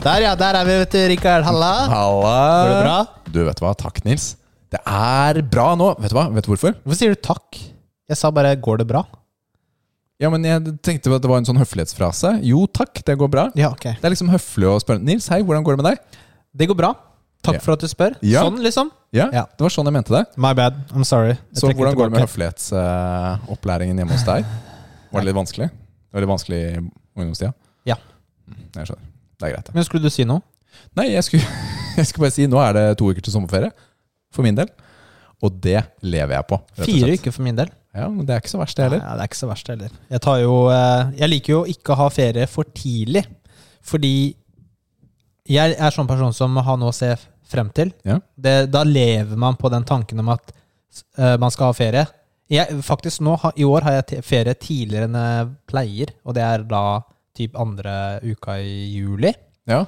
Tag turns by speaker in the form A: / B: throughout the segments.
A: Der, ja. Der er vi, vet du, Rikard. Halla.
B: Halla!
A: Går det bra?
B: Du, vet du hva? Takk, Nils. Det er bra nå. Vet du hva? Vet du hvorfor?
A: Hvorfor sier du takk? Jeg sa bare 'går det bra'?
B: Ja, men Jeg tenkte at det var en sånn høflighetsfrase. Jo takk, det går bra.
A: Ja, ok.
B: Det er liksom høflig å spørre. Nils, hei, hvordan går det med deg?
A: Det går bra. Takk
B: Ja.
A: for at du spør.
B: Ja.
A: Sånn, liksom.
B: Ja,
A: Ja.
B: det var sånn jeg mente det.
A: My bad. I'm sorry. Jeg
B: Så hvordan går det med
A: høflighetsopplæringen
B: høflighetsopplæringen hjemme hos deg? Var det litt vanskelig? Det var litt vanskelig i ungdomstida?
A: Ja.
B: Jeg skjønner. Det er greit.
A: Men skulle du si noe?
B: Nei, jeg skulle, jeg skulle bare si nå er det to uker til sommerferie. For min del. Og det lever jeg på.
A: Fire uker for min del.
B: Ja, men det er ikke så verst, det heller.
A: Ja, det er ikke så verst heller. Jeg, tar jo, eh, jeg liker jo ikke å ha ferie for tidlig. Fordi jeg er sånn person som har noe å se frem til.
B: Ja.
A: Det, da lever man på den tanken om at uh, man skal ha ferie. Jeg, faktisk nå, I år har jeg ferie tidligere enn jeg pleier. Og det er da typ andre uka i juli.
B: Ja.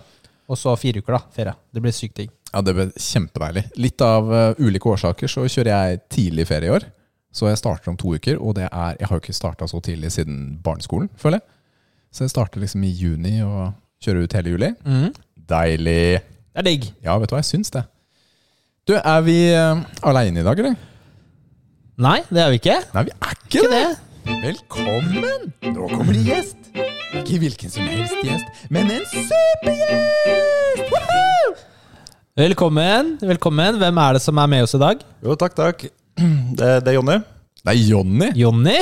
A: Og så fire uker, da. Ferie. Det blir sykt digg.
B: Ja, det blir kjempedeilig. Litt av uh, ulike årsaker så kjører jeg tidlig ferie i år. Så jeg starter om to uker, og det er Jeg har jo ikke starta så tidlig siden barneskolen, føler jeg. Så jeg starter liksom i juni og kjører ut hele juli.
A: Mm.
B: Deilig.
A: Det er digg.
B: Ja, vet du hva, jeg syns det. Du, er vi uh, aleine i dag, eller?
A: Nei, det er vi ikke.
B: Nei, vi er ikke,
A: Ikke
B: det.
A: det.
B: Velkommen! Nå kommer det gjest. Ikke hvilken som helst gjest, men en supergjest! Woohoo!
A: Velkommen. Velkommen. Hvem er det som er med oss i dag?
C: Jo, takk, takk. Det, det er Jonny.
B: Det er Jonny.
A: Jonny?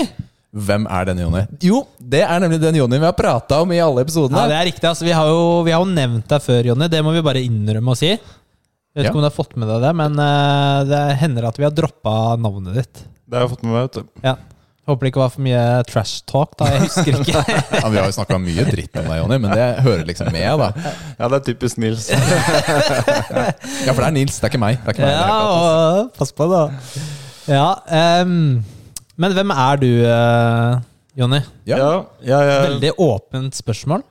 B: Hvem er denne Jonny? Jo, det er nemlig den Jonny vi har prata om i alle episodene.
A: Ja, det er riktig. Altså, vi, har jo, vi har jo nevnt deg før, Jonny. Det må vi bare innrømme å si. Jeg vet
B: Ja.
A: ikke om du har fått med deg det, men uh, det hender at vi har droppa navnet ditt.
C: Det har jeg fått med meg. vet du.
A: Ja. Håper det ikke var for mye trash talk, da. Jeg husker ikke.
B: Ja, vi har jo snakka mye dritt om deg, Jonny, men det hører liksom med, da.
C: Ja, det er typisk Nils.
B: Ja, for det er Nils, det er ikke meg. Det er ikke meg
A: ja, og, pass på, da. Ja, um, men hvem er du, uh, Jonny?
B: Ja.
C: Ja, ja,
A: Veldig åpent spørsmål.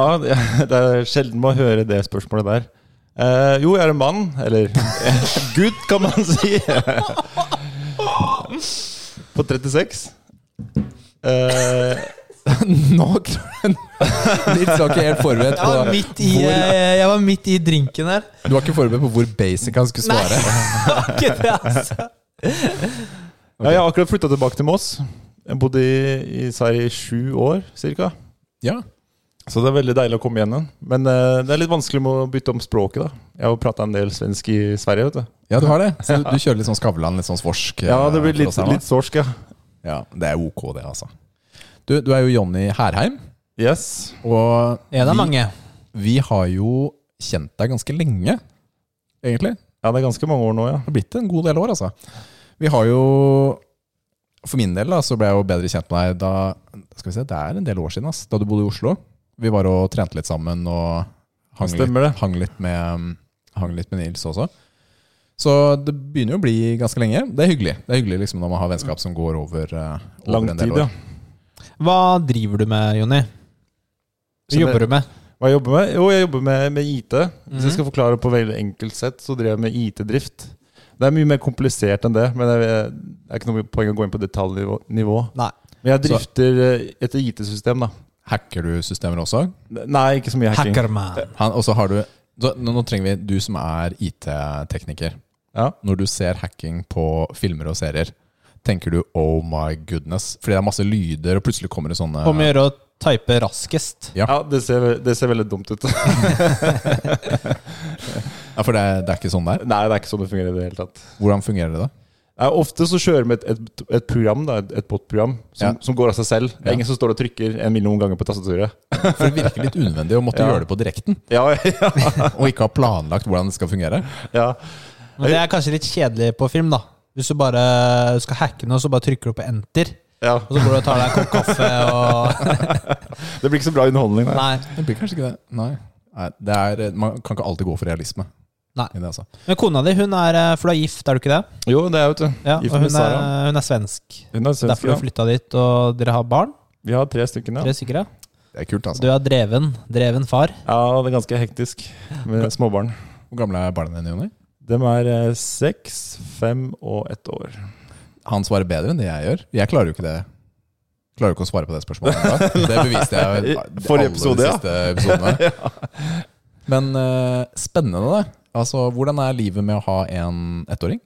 C: ja, det det er sjelden man hører det spørsmålet der. Uh, jo, jeg er en mann. Eller gutt, kan man si. På 36. Uh,
B: Nå Litt var ikke helt forberedt
A: Jeg var midt i,
B: hvor,
A: eh, jeg var midt i drinken her.
B: Du var ikke forberedt på hvor basic han skulle svare.
A: Nei, Ikke det, altså.
C: ja, jeg har akkurat flytta tilbake til Moss. Jeg bodde i, i Sverige i sju år ca.
B: Ja,
C: Så det er veldig deilig å komme igjen. igjen. Men uh, det er litt vanskelig med å bytte om språket. da Jeg har prata en del svensk i Sverige. vet du
B: ja du har det. Så du kjører litt sånn Skavlan, litt sånn svorsk?
C: Ja, det
B: eh,
C: blir litt,
B: oss
C: litt svorsk, ja.
B: Ja, det er ok, det, altså. Du, du er jo Jonny Herheim,
C: Yes.
B: og
A: En av mange.
B: vi har jo kjent deg ganske lenge, egentlig.
C: Ja, det er ganske mange år nå, ja.
B: Det har blitt en god del år, altså. Vi har jo For min del da, så ble jeg jo bedre kjent med deg da Skal vi se, Det er en del år siden, ass, da du bodde i Oslo. Vi var og trente litt sammen og hang, litt,
C: Stemmer
B: hang, litt, med, hang litt med Nils også. Så det begynner jo å bli ganske lenge. Det er hyggelig Det er hyggelig liksom når man har vennskap som går over, eh, over
C: Lang
B: en del
C: tid,
B: år.
C: ja.
A: Hva driver du med, Jonny? Hva jobber du med?
C: Hva jeg jobber med? Jo, jeg jobber med, med IT. Hvis
A: Mhm.
C: jeg skal forklare på veldig enkelt sett, så driver jeg med IT-drift. Det er mye mer komplisert enn det, men det er det er ikke noe poeng å gå inn på detaljnivå.
A: Nei.
C: Men jeg drifter eh, et IT-system, da.
B: Hacker du systemer også?
C: Nei, ikke så mye hacking.
A: Hackerman.
B: Han, og så har du så, nå, trenger vi du som er IT-tekniker.
C: Ja.
B: Når du ser hacking på filmer og serier, tenker du 'oh my goodness'? Fordi det er masse lyder, og plutselig kommer det sånne
A: Om å gjøre å type raskest.
B: Ja.
C: Ja, det ser, det ser veldig dumt ut.
B: Ja, For det det er ikke sånn det er?
C: Nei, det er ikke sånn det fungerer i det hele tatt.
B: Hvordan fungerer det da?
C: Nei, ofte så kjører vi et, et, et program, da, et, et bot-program, som,
B: Ja.
C: som går av seg selv. Det
B: Ja.
C: er ingen som står og trykker en million ganger på tastaturet.
B: For det virker litt unødvendig å måtte
C: Ja.
B: gjøre det på direkten,
C: Ja, ja,
B: og ikke ha planlagt hvordan det skal fungere.
C: ja.
A: Men det er kanskje litt kjedelig på film, da. Hvis du bare skal hacke noe, så bare trykker du på enter.
C: ja.
A: Og så går du og tar deg en kopp kaffe og
C: Det blir ikke så bra underholdning. Nei.
A: Nei.
B: Det blir kanskje ikke det. Nei. Nei det er, man kan ikke alltid gå for realisme.
A: Nei.
B: det, altså.
A: Men kona di, hun er eh, For du er gift, er du ikke det?
C: Jo, det er vet du.
A: Ja,
C: Gift
A: og
C: med
A: hun er, hun er svensk.
C: Hun er svensk,
A: Derfor du
C: ja.
A: flytta dit, og dere har barn?
C: Vi har tre stykker, ja.
A: Tre stykker, ja.
B: Det er kult,
A: Du
B: altså.
A: er dreven. Dreven far.
C: Ja, det er ganske hektisk med småbarn.
B: Hvor gamle er barna dine, Jonny?
C: De er eh, seks, fem og ett år.
B: Han svarer bedre enn det jeg gjør. Jeg klarer jo ikke det. Klarer du ikke å svare på det spørsmålet? Det beviste jeg i alle
C: episode,
B: de
C: ja.
B: siste episodene. Men uh, spennende, da. Altså, hvordan er livet med å ha en ettåring?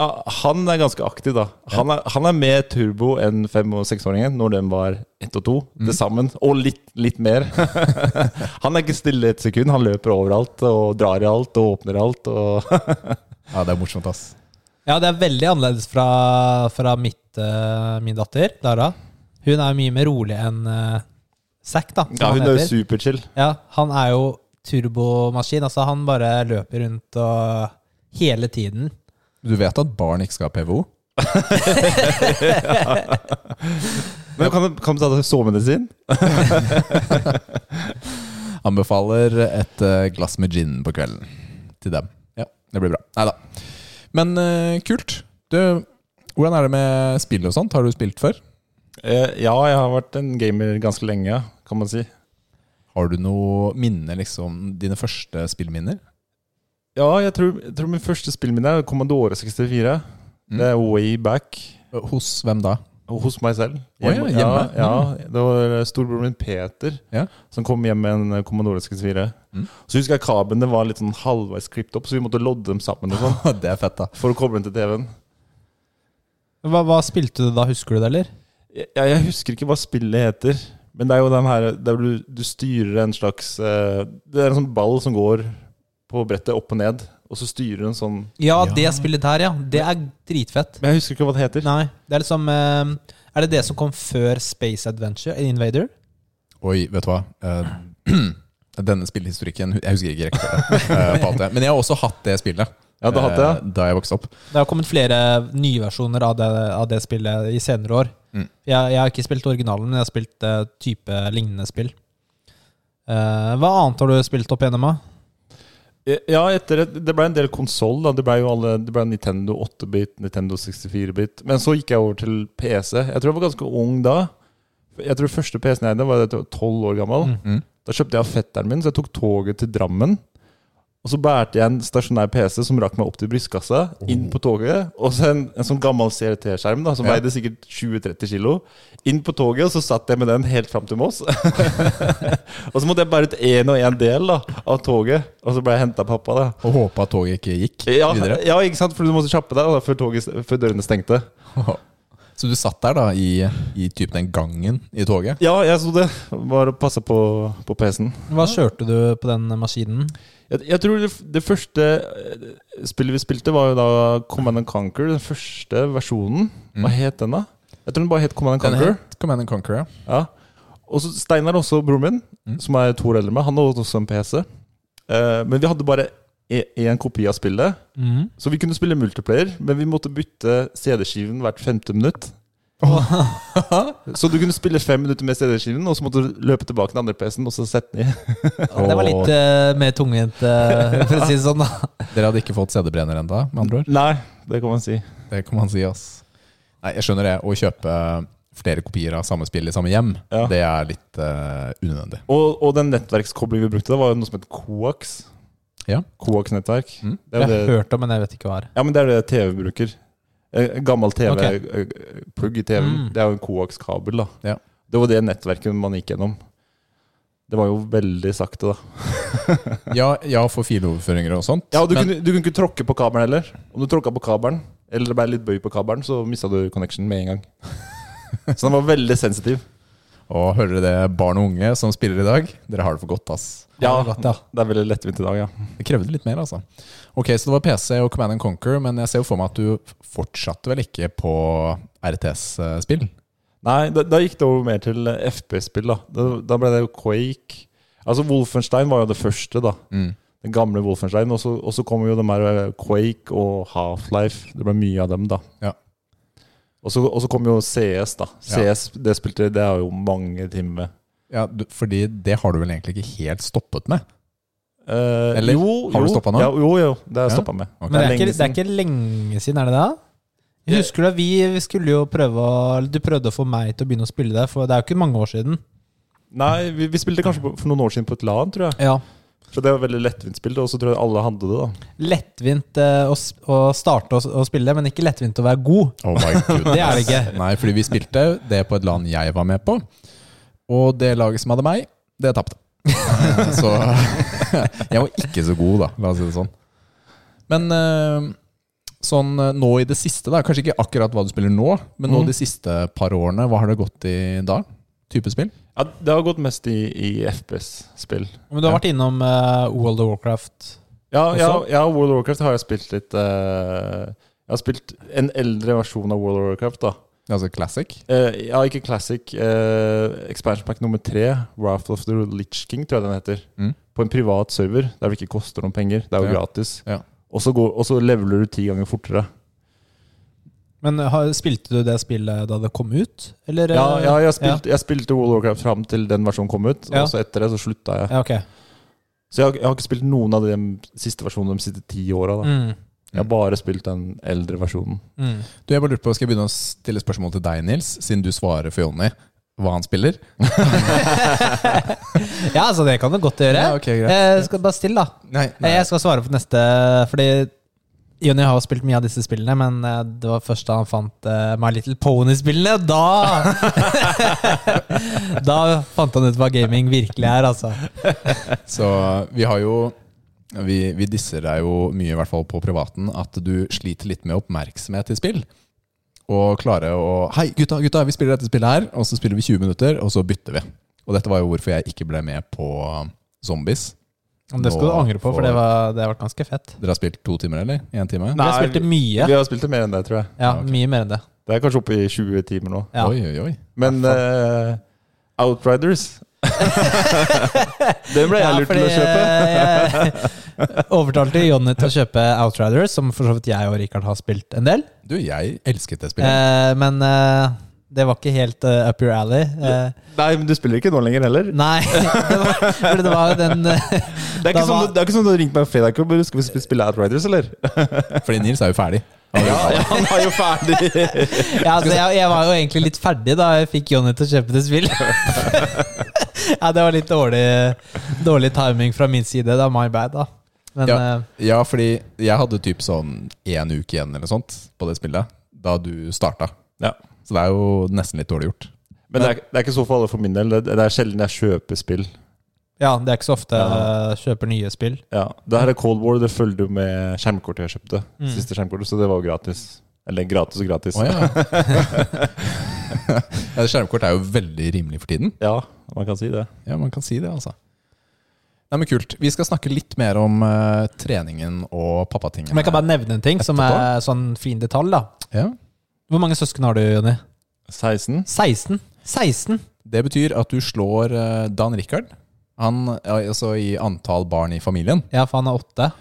C: Ja, han er ganske aktiv, da. Han er, han er mer turbo enn fem- og seksåringen når den var ett og to til sammen. Og litt, litt mer. han er ikke stille et sekund. Han løper overalt og drar i alt og åpner alt. Og
B: Ja, det er morsomt, ass.
A: Ja, det er veldig annerledes fra, fra mitt, uh, min datter, Lara. Hun er mye mer rolig enn uh, Zack, da.
C: ja, hun er jo superchill.
A: Ja, han er jo turbomaskin. Altså, han bare løper rundt og hele tiden.
B: Du vet at barn ikke skal ha PVO?
C: Men kan du, kan du ta deg sovemedisin?
B: Anbefaler et eh, glass med gin på kvelden til dem. Ja, det blir bra. Nei da. Men uh, kult. Du, hvordan er det med spill og sånt? Har du spilt før?
C: Eh, ja, jeg har vært en gamer ganske lenge, kan man si.
B: Har du noe minne, liksom? Dine første spillminner?
C: Ja, jeg tror, jeg tror min første spillminne er Commodore 64.
B: Mm.
C: Det er way back.
B: Hos hvem da?
C: Hos meg selv.
B: Å ja, hjemme?
C: Ja, ja, det var storebroren min Peter
B: Ja.
C: som kom hjem med en Commodore 64.
B: Mm.
C: Så husker jeg kablene var litt sånn halvveis klippet opp, så vi måtte lodde dem sammen sånn
B: det er fett, da.
C: for å koble den til TV-en.
A: Hva, hva spilte du da, husker du det, eller?
C: Jeg, jeg husker ikke hva spillet heter, men det er jo den her der du, du styrer en slags eh, Det er en sånn ball som går på brettet opp og ned, og så styrer du en sånn
A: Ja,
B: Ja.
A: det spillet der, ja. Det er dritfett.
C: Men jeg husker ikke hva det heter.
A: Nei, det er liksom eh, Er det det som kom før Space Adventure? Invader?
B: Oi, vet du hva? Eh, denne spillhistorikken Jeg husker ikke rekkefølgen eh, på alt det. Men jeg har også hatt det spillet
C: Ja, det, ja.
B: eh, da jeg vokste opp.
A: Det har kommet flere nyversjoner av det, av det spillet i senere år.
B: Mm.
A: Jeg, jeg har ikke spilt originalen, men jeg har spilt uh, type lignende spill. Uh, hva annet har du spilt opp gjennom?
C: Ja, etter et, det ble en del konsoll. Det ble jo alle, det ble Nintendo 8-bit, Nintendo 64-bit. Men så gikk jeg over til PC. Jeg tror jeg var ganske ung da. Jeg tror første PC-en jeg eide, var tolv år gammel.
A: Mm.
B: Mm.
C: Da kjøpte jeg av fetteren min, så jeg tok toget til Drammen. Og så bærte jeg en stasjonær PC som rakk meg opp til brystkassa, inn på toget. Og så en, en sånn gammel CRT-skjerm da, som
B: Ja.
C: veide sikkert 20-30 kilo. Inn på toget, og så satt jeg med den helt fram til Moss. og så måtte jeg bære ut én og én del da, av toget, og så ble jeg henta av pappa. da
B: Og håpa at toget ikke gikk
C: ja,
B: videre.
C: ja, ikke sant? For du måtte kjappe deg da, før, toget, før dørene stengte.
B: Så du satt der da i, i typ den gangen i toget?
C: Ja, jeg så det. Bare passe på, på PC-en.
A: Hva kjørte du på den maskinen?
C: Jeg, jeg tror det, det første eh, spillet vi spilte, var jo da Command and Conquer. Den første versjonen. Hva
B: Mm.
C: het den, da? Jeg tror den bare het Command and
B: Den
C: Conquer.
B: het Command and Conquer, ja.
C: Ja. Og så Steinar, også broren min,
B: Mm.
C: som er to år eldre enn meg, han hadde også en PC. Uh, men vi hadde bare én kopi av spillet.
A: Mm.
C: Så vi kunne spille multiplayer, men vi måtte bytte CD-skiven hvert femte minutt. Så du kunne spille fem minutter med CD-skiven, og så måtte du løpe tilbake til den andre PC-en og så sette den i.
A: Det var litt uh, mer tungvint, uh, for å si det sånn. da
B: Dere hadde ikke fått CD-brenner ennå, med andre ord?
C: Nei, det kan man si.
B: Det kan man si, ass. Nei, jeg skjønner det. Å kjøpe flere kopier av samme spill i samme hjem,
C: Ja.
B: det er litt uh, unødvendig.
C: Og, og den nettverkskoblingen vi brukte, da var jo noe som het Coax.
B: Ja.
C: Coax-nettverk.
B: Mm.
A: Jeg har hørt om, men jeg vet ikke hva det er.
C: ja, men det er det TV bruker. Eh, gammel. TV-plugg i TV-en.
A: Mm.
C: Det er jo en Coax-kabel. da
B: Ja.
C: Det var det nettverket man gikk gjennom. Det var jo veldig sakte, da.
B: Ja, ja, for filoverføringer og sånt.
C: Ja, og du,
B: men,
C: kunne, du kunne ikke tråkke på kabelen heller. Om du tråkka på kabelen, eller det ble litt bøy på kabelen, så mista du connection med en gang. Så den var veldig sensitiv.
B: og hører dere det, barn og unge som spiller i dag? Dere har det for godt, ass.
C: Ja,
A: det godt, ja.
C: det er veldig lettvint i dag, ja.
B: Det krevde litt mer, altså. Ok, Så det var PC og Command and Conquer, men jeg ser jo for meg at du fortsatte vel ikke på RTS-spill?
C: Nei, da, da gikk det over mer til FP-spill, da. da. Da ble det jo Quake. Altså Wolfenstein var jo det første, da.
B: Mm.
C: Den gamle Wolfenstein. Og så, kommer kom jo de her eh, Quake og Half-Life. Det ble mye av dem, da.
B: Ja.
C: Og så, kom jo CS, da.
B: Ja.
C: CS, det spilte Det har jo mange timer med.
B: Ja, du, fordi det har du vel egentlig ikke helt stoppet med?
C: Eh,
B: Eller,
C: jo,
B: har du stoppa nå?
C: Ja, jo, jo. Det har jeg
B: Ja.
C: stoppa med.
B: Okay.
A: Men det er, ikke, det er ikke lenge siden, er det det? Jeg husker du vi, vi skulle jo prøve å Du prøvde å få meg til å begynne å spille det, for det er jo ikke mange år siden.
C: Nei, vi, vi spilte kanskje for noen år siden på et LAN, tror jeg.
A: Ja.
C: For det var veldig lettvint spill, og så tror jeg alle hadde det. da
A: Lettvint eh, å, å starte å, å spille, men ikke lettvint å være god.
B: Oh my.
A: Det er det ikke.
B: Nei, fordi vi spilte det på et land jeg var med på. Og det laget som hadde meg, det tapte. så jeg var ikke så god, da, la oss si det sånn. Men eh, sånn eh, nå i det siste, da, kanskje ikke akkurat hva du spiller nå, men nå
C: Mm.
B: de siste par årene, hva har det gått i da? Type spill?
C: Ja, Det har gått mest i, i FPS-spill.
A: Men du har vært innom uh, World of Warcraft.
C: Ja, ja, ja, World of Warcraft har jeg spilt litt Uh, Jeg har spilt en eldre versjon av World of Warcraft. da
B: Altså classic?
C: Uh, Ja, ikke Classic. Uh, expansion pack nummer tre, Wrath of the Lich King, tror jeg den heter.
B: Mm.
C: På en privat server der det ikke koster noen penger. Det er jo
B: Ja.
C: gratis.
B: Ja.
C: Og så går- og så leveler du ti ganger fortere.
A: Men har, spilte du det spillet da det kom ut? Eller,
C: Ja,
A: eh,
C: ja jeg, spilte, jeg spilte World of Warcraft fram til den versjonen kom ut,
A: Ja.
C: og så etter det så slutta jeg.
A: Ja, ok.
C: Så jeg har, jeg har ikke spilt noen av de siste versjonene de siste ti åra.
A: Mm.
C: Jeg har bare spilt den eldre versjonen.
A: Mm.
B: Du, jeg bare lurte på, Skal jeg begynne å stille spørsmål til deg, Nils, siden du svarer for Jonny? Hva han spiller?
A: Ja, altså det kan du godt gjøre.
B: Ja, okay, greit.
A: Jeg skal bare stille, da.
B: Nei,
A: Jeg skal svare på neste, fordi Jonny har jo spilt mye av disse spillene, men eh, det var først da han fant uh, My Little Pony-spillene. Da Da fant han ut hva gaming virkelig er, altså.
B: Så vi har jo vi, vi disser deg jo mye, i hvert fall på privaten, at du sliter litt med oppmerksomhet i spill. Og klare å Hei, gutta, gutta, vi spiller dette spillet her, og så spiller vi 20 minutter, og så bytter vi. Og dette var jo hvorfor jeg ikke ble med på Zombies.
A: Men det skal du angre på, for
B: for
A: det, var, det har vært ganske fett.
B: Dere har spilt to timer, eller? Én time?
A: Nei, Vi har spilt det mye.
C: Vi har spilt det mer enn det, tror jeg.
A: Ja,
B: Ja, ok.
A: mye mer enn det.
C: Det er kanskje oppe i 20 timer nå.
A: Ja.
B: Oi, oi, oi.
C: Men uh, Outriders Den ble jeg
A: Ja,
C: lurt til å kjøpe.
A: eh, Jeg overtalte Jonny til å kjøpe Outriders, som for så vidt jeg og Rikard har spilt en del.
B: Du, jeg elsket det spillet.
A: Eh, men eh, det var ikke helt uh, up your alley. Eh,
C: Nei, men du spiller ikke nå lenger heller.
A: nei, det var, det var jo den eh,
C: Det er sånn,
A: var-
C: det er ikke sånn du har ringt meg på fredag og bare, Skal vi sp- spille Outriders, eller?
B: Fordi Nils er jo ferdig.
C: Ja, ja, han er jo ferdig.
A: Ja, altså, jeg, jeg var jo egentlig litt ferdig da jeg fikk Jonny til å kjøpe det spill. ja, det var litt dårlig, dårlig timing fra min side. Det er my bad, da. Men
B: Ja.
A: eh,
B: Ja, fordi jeg hadde typ sånn én uke igjen eller sånt på det spillet da du starta.
C: Ja.
B: Så det er jo nesten litt dårlig gjort.
C: Men det er, det er ikke så for alle for min del. Det, det er sjelden jeg kjøper spill.
A: ja, det er ikke så ofte
C: Ja.
A: jeg kjøper nye spill.
C: Ja, Det her er Cold War. Det følger jo med skjermkortet jeg kjøpte.
A: Mm.
C: Siste skjermkortet, Så det var jo gratis. Eller gratis og gratis.
B: Oh, ja. ja, Skjermkort er jo veldig rimelig for tiden.
C: Ja, man kan si det.
B: Ja, man kan si det, altså. Nei, men Kult. Vi skal snakke litt mer om uh, treningen og pappatingene.
A: Men jeg kan bare nevne en ting som er sånn fin detalj. da
B: Ja,
A: Hvor mange søsken har du, Jonny?
C: 16.
A: 16. 16?
B: Det betyr at du slår uh, Dan Rikard. Han ja, altså i antall barn i familien.
A: Ja, for han er åtte.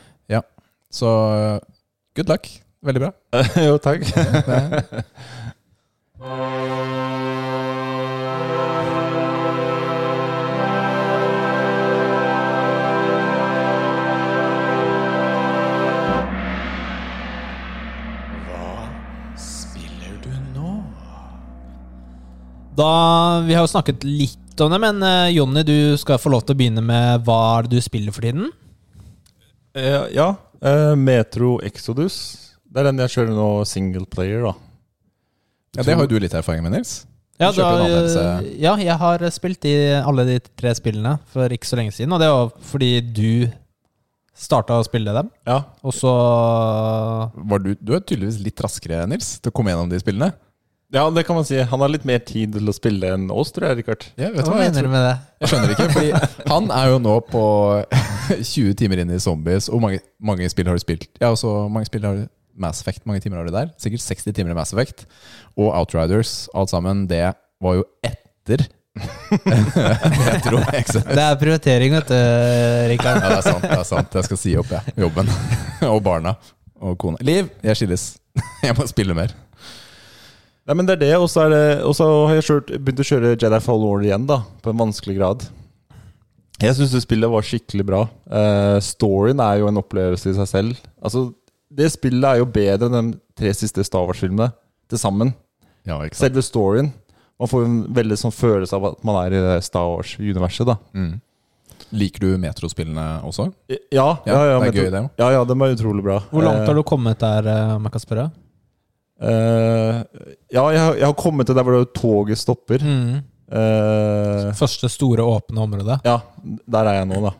B: Så eh, good luck. Veldig bra.
C: jo, takk.
A: Da, Vi har jo snakket litt om det, men uh, Jonny, du skal få lov til å begynne med hva er det du spiller for tiden?
C: Uh, ja. Uh, Metro Exodus. Det er den jeg kjører nå single player, da.
B: ja, det har jo du litt erfaring med, Nils.
A: Ja, da, ja, jeg har spilt i alle de tre spillene for ikke så lenge siden, og det var fordi du starta å spille dem,
C: Ja.
A: og så
B: Var du, du er tydeligvis litt raskere, Nils, til å komme gjennom de spillene.
C: Ja, det kan man si. Han har litt mer tid til å spille enn oss, tror jeg, Rikard.
B: Ja, vet
A: Hva
B: hva?
A: Mener du med det?
B: jeg skjønner ikke, fordi han er jo nå på 20 timer inn i Zombies. Og mange, mange spill har du spilt? Ja, og så mange spill har du Mass Effect. Mange timer har du der? Sikkert 60 timer i Mass Effect. Og Outriders. Alt sammen. Det var jo etter.
A: Det er prioritering, vet du, Rikard.
B: Ja, det er sant. det er sant Jeg skal si opp jeg, jobben. Og barna. Og kona. Liv, jeg skilles. Jeg må spille mer.
C: Nei, men det er det, og så er og så har jeg kjørt, begynt å kjøre Jedi Fall Order igjen, da. På en vanskelig grad. Jeg syns det spillet var skikkelig bra. Uh, storyen er jo en opplevelse i seg selv. Altså, Det spillet er jo bedre enn de tre siste Star Wars-filmene til sammen.
B: Ja, ikke sant?
C: Selve storyen. Man får en veldig sånn følelse av at man er i Star Wars-universet. da
B: Mm. Liker du metrospillene også?
C: Ja, ja, ja,
B: det er gøy, det.
C: Ja, ja, de er utrolig bra.
A: Hvor langt
C: Eh,
A: har du kommet der, eh, om jeg kan spørre?
C: Eh, ja, jeg, jeg har kommet til der hvor toget stopper.
A: Mm.
C: Uh,
A: Første store, åpne område?
C: ja, der er jeg nå, da.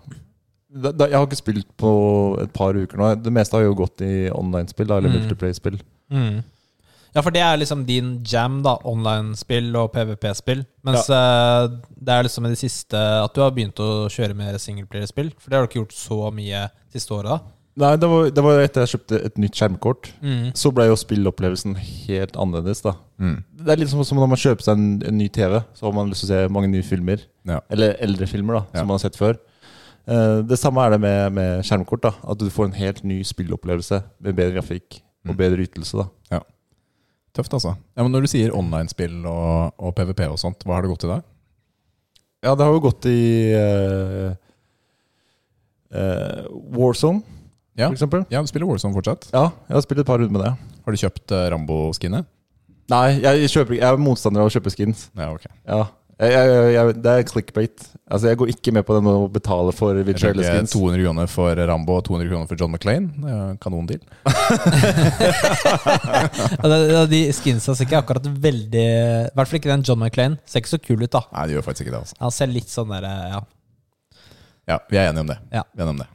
C: Da- da- Jeg har ikke spilt på et par uker nå. Det meste har jo gått i online-spill, eller
A: Mm.
C: multiplay-spill.
A: Mm. Ja, for det er liksom din jam, da. Online-spill og PVP-spill. Mens eh, det er liksom i det siste at du har begynt å kjøre mer singleplayer-spill. For det har du ikke gjort så mye siste året, da.
C: Nei, det var, det var etter jeg kjøpte et nytt skjermkort.
A: Mm.
C: Så ble jo spillopplevelsen helt annerledes, da.
B: Mm.
C: Det er litt som, som når man kjøper seg en, en ny TV, så har man lyst til å se mange nye filmer.
B: Ja.
C: Eller eldre filmer, da,
B: Ja.
C: som man har sett før. Eh, det samme er det med, med skjermkort. da At du får en helt ny spillopplevelse med bedre grafikk og
B: Mm.
C: bedre ytelse. da ja.
B: Tøft, altså. Ja, men Når du sier online-spill og, og PVP og sånt, hva har det gått i da?
C: Ja, det har jo gått i eh, eh, Warzone,
B: Ja.
C: for eksempel.
B: Ja, du spiller Warzone fortsatt.
C: Ja, jeg har spilt et par runder med det.
B: Har du kjøpt uh, Rambo-skinnet?
C: Nei, jeg, kjøper, jeg er motstander av å kjøpe skins.
B: Ja, ok.
C: Ja jeg, jeg, jeg, Det er clickbait. Altså Jeg går ikke med på den å betale for
B: Jeg
C: virtuelle skins.
B: 200 kroner for Rambo og 200 kroner for John McClain. Det er jo en kanondeal.
A: Ja, det, de skinsa ser ikke akkurat veldig I hvert fall ikke den John McClain. Ser ikke så kul ut, da.
B: Nei, det gjør faktisk ikke det. altså
A: Han ser litt sånn der, eh, ja.
B: Ja, Vi er enige om det.
A: Ja.
B: Vi er enige om det.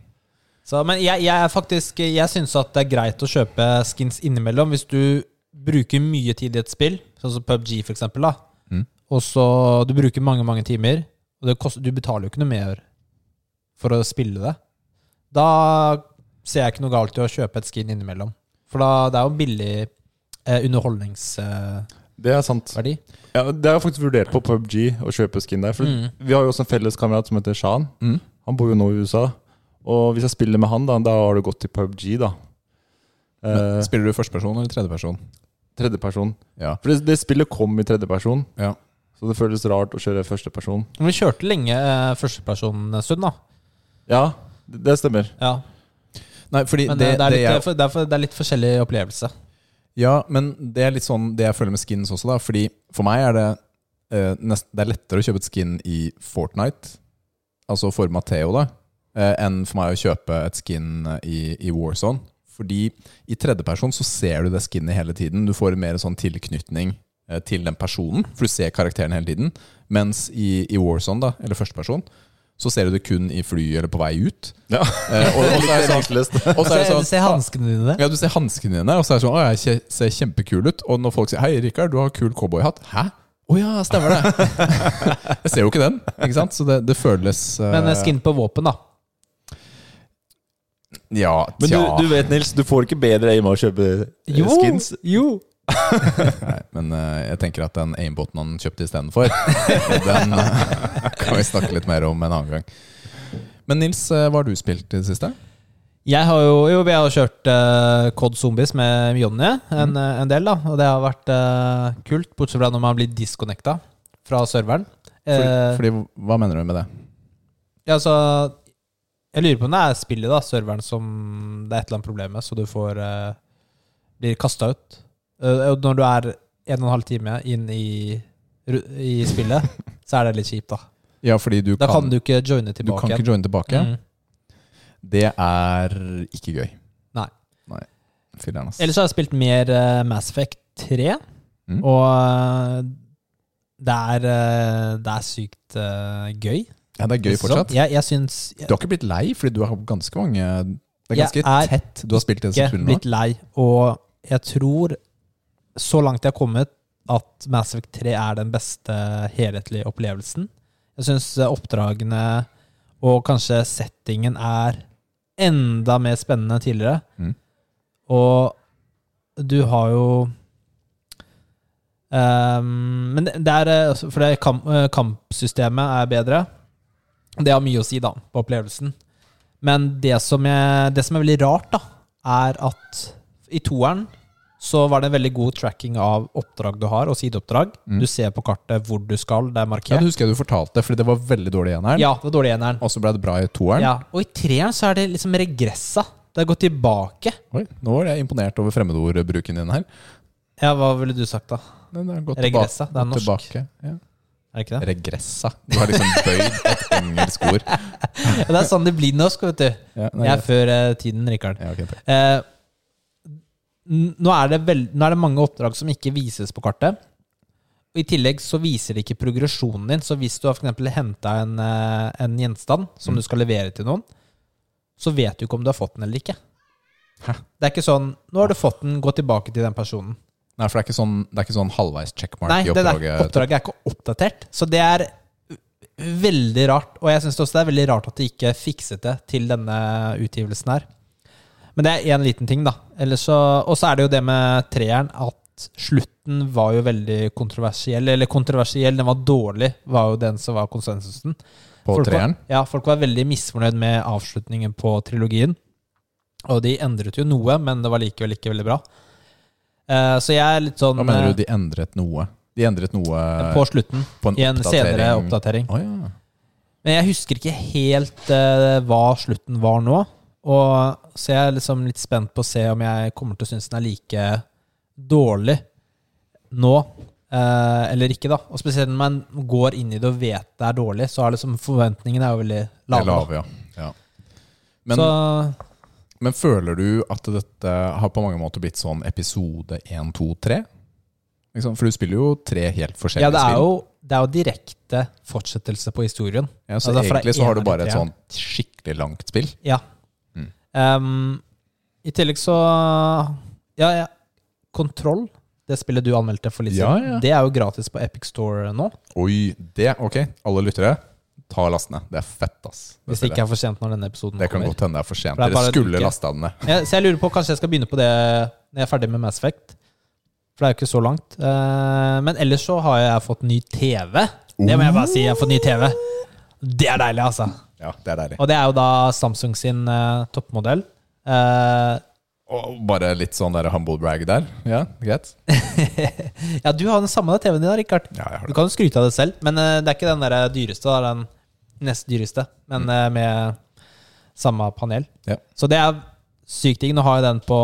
A: Så, men jeg, jeg faktisk Jeg syns at det er greit å kjøpe skins innimellom hvis du bruker mye tid i et spill, sånn som PubG for eksempel, da.
B: Mm.
A: Og så du bruker mange, mange timer, og det koster, du betaler jo ikke noe mer for å spille det. Da ser jeg ikke noe galt i å kjøpe et skin innimellom. For da, det er jo billig eh, underholdningsverdi.
C: Det er sant. Ja, det har jeg faktisk vurdert på PubG å kjøpe skin der. For
A: Mm.
C: Vi har jo også en felles kamerat som heter Shan.
B: Mm.
C: Han bor jo nå i USA. Og hvis jeg spiller med han, da, da har det gått til PubG, da.
B: Men
C: Eh,
B: Spiller du førsteperson eller tredjeperson?
C: tredjeperson.
B: Ja.
C: For det, det spillet kom i tredjeperson,
B: ja.
C: så det føles rart å kjøre førsteperson.
A: Men vi kjørte lenge eh, førsteperson en stund, da.
C: Ja, det, det stemmer.
A: Ja.
B: Nei, fordi
A: Men
B: det,
A: det, er litt,
B: jeg,
A: for, det, er for, det er litt forskjellig opplevelse.
B: Ja, men det er litt sånn det jeg føler med skins også, da. Fordi for meg er det eh, nest, Det er lettere å kjøpe et skin i Fortnite, altså for Matheo, da, eh, enn for meg å kjøpe et skin i, i Warzone. Fordi i tredjeperson så ser du det skinnet hele tiden. Du får mer sånn tilknytning eh, til den personen, for du ser karakteren hele tiden. Mens i, i Warzone, da, eller førsteperson, så ser du det kun i fly eller på vei ut.
C: Ja.
B: Eh, og, og, så er det sånn, så er det sånn
A: Du ser hanskene dine.
B: ja, du ser hanskene dine, og så er det sånn Å, jeg ser kjempekul ut. Og når folk sier 'Hei, Rikard, du har kul cowboyhatt'. Hæ? Å ja, stemmer det. jeg ser jo ikke den, ikke sant? Så det, det føles uh...
A: Men skinn skin på våpen, da.
B: Ja,
C: Men du,
B: tja.
C: du vet, Nils, du får ikke bedre aim av å kjøpe eh, skins.
A: Jo!
B: Nei, men eh, jeg tenker at den aimboten han kjøpte istedenfor, den eh, kan vi snakke litt mer om en annen gang. Men Nils, eh, hva har du spilt i det siste?
A: Jeg har jo, jo vi har kjørt uh, Cod Zombies med Jonny en, eh, en del, da. Og det har vært eh, kult, bortsett fra når man blir disconnecta fra serveren.
B: Fordi,
A: Eh,
B: fordi, hva mener du med det?
A: ja, altså Jeg lurer på om det er spillet, da, serveren, som det er et eller annet problem med, så du får uh, blir kasta ut. Uh, når du er en og en halv time inn i, i spillet, så er det litt kjipt, da.
B: Ja, fordi du,
A: Da
B: kan,
A: kan du ikke joine
B: du
A: tilbake
B: kan ikke joine tilbake.
A: Mm.
B: Det er ikke gøy.
A: Nei.
B: Nei. Filler'n, ass.
A: Ellers har jeg spilt mer uh, Mass Effect 3,
B: Mm.
A: og det er, det er sykt gøy.
B: Ja, det er gøy fortsatt.
A: Jeg, jeg syns
B: Du har ikke blitt lei, fordi du har ganske mange Det er ganske
A: er
B: tett du har spilt det
A: Jeg
B: er ikke
A: blitt lei, og jeg tror, så langt jeg har kommet, at Mass Effect 3 er den beste helhetlige opplevelsen. Jeg syns oppdragene og kanskje settingen er enda mer spennende enn tidligere.
B: Mm.
A: Og du har jo um, Men det er eh, For det kamp, eh, kampsystemet er bedre. Det har mye å si, da, på opplevelsen. Men det som, er, det som er veldig rart, da, er at i toeren så var det en veldig god tracking av oppdrag du har, og sideoppdrag.
B: Mm.
A: Du ser på kartet hvor du skal, det er
B: Ja, det husker jeg du fortalte, fordi det var veldig dårlig i eneren.
A: Ja, det var dårlig i eneren.
B: Og så ble det bra i toeren.
A: Ja, og i treeren så er det liksom regressa. Det har gått tilbake.
B: Oi, nå var jeg imponert over fremmedordbruken din her.
A: Ja, hva ville du sagt, da? Regressa, det er norsk.
B: Tilbake. Ja.
A: Er det ikke det?
B: Regressa. Du har liksom bøyd et engelsk ord.
A: Det er sånn det blir norsk, vet du.
B: Ja, nei,
A: Jeg er før eh, tiden, Rikard.
B: ja, okay.
A: Eh, nå, er det vel, nå er det mange oppdrag som ikke vises på kartet. Og I tillegg så viser det ikke progresjonen din. Så hvis du har eksempel henta en, eh, en gjenstand som
B: Mm.
A: du skal levere til noen, så vet du ikke om du har fått den eller ikke.
B: Hæ?
A: Det er ikke sånn 'Nå har du fått den, gå tilbake til den personen'.
B: Nei, for det er ikke sånn, det er ikke sånn halvveis checkmark
A: Nei,
B: i
A: det der,
B: oppdraget.
A: oppdraget er ikke oppdatert. Så det er veldig rart. Og jeg syns også det er veldig rart at de ikke fikset det til denne utgivelsen her. Men det er én liten ting, da. Og så er det jo det med treeren at slutten var jo veldig kontroversiell. Eller kontroversiell, den var dårlig, var jo den som var konsensusen.
B: På
A: Folk var- Ja, folk var veldig misfornøyd med avslutningen på trilogien. Og de endret jo noe, men det var likevel ikke veldig bra. Eh, så jeg er litt sånn
B: Hva mener
A: eh,
B: du de endret noe? De endret noe
A: på slutten.
B: på en
A: I en senere
B: oppdatering? Oh, ja.
A: Men jeg husker ikke helt eh, hva slutten var nå. Og Så jeg er liksom litt spent på å se om jeg kommer til å synes den er like dårlig nå eh, eller ikke. da Og Spesielt når man går inn i det og vet det er dårlig, så er liksom forventningene er jo veldig lave.
B: lave, ja. ja. Men,
A: så
B: men føler du at dette har på mange måter blitt sånn episode 1, 2, 3? Liksom, for du spiller jo tre helt forskjellige
A: Ja, det er
B: spill.
A: jo, det er jo direkte fortsettelse på historien.
B: Ja, så
A: altså
B: egentlig så har du bare et sånn skikkelig langt spill.
A: Ja.
B: Mm.
A: Um, I tillegg så Ja, ja. Kontroll, det spillet du anmeldte for litt
B: Ja,
A: siden,
B: ja.
A: det er jo gratis på Epic Store nå.
B: Oi, det, ok. Alle lyttere, ta last ned. Det er fett, ass.
A: Hvis det ikke er for sent når denne episoden
B: det kan
A: kommer.
B: godt hende det er for sent.
A: For det er
B: Dere skulle lasta den ned.
A: Ja, så jeg lurer på kanskje jeg skal begynne på det når jeg er ferdig med Mass Effect. For det er jo ikke så langt. Eh, men ellers så har jeg fått ny TV. Det må jeg bare si. Jeg har fått ny TV. Det er deilig, altså.
B: Ja, det er deilig.
A: Og det er jo da Samsung sin eh, toppmodell. Eh,
B: Og bare litt sånn der humble brag der. Ja, greit.
A: ja, du har den samme TV-en din, Rikard.
B: Ja,
A: Du kan jo skryte av det selv, men det er ikke den der dyreste. Da, den nest dyreste, men mm. med samme panel.
B: Ja.
A: Så det er sykt digg. Nå har jeg den på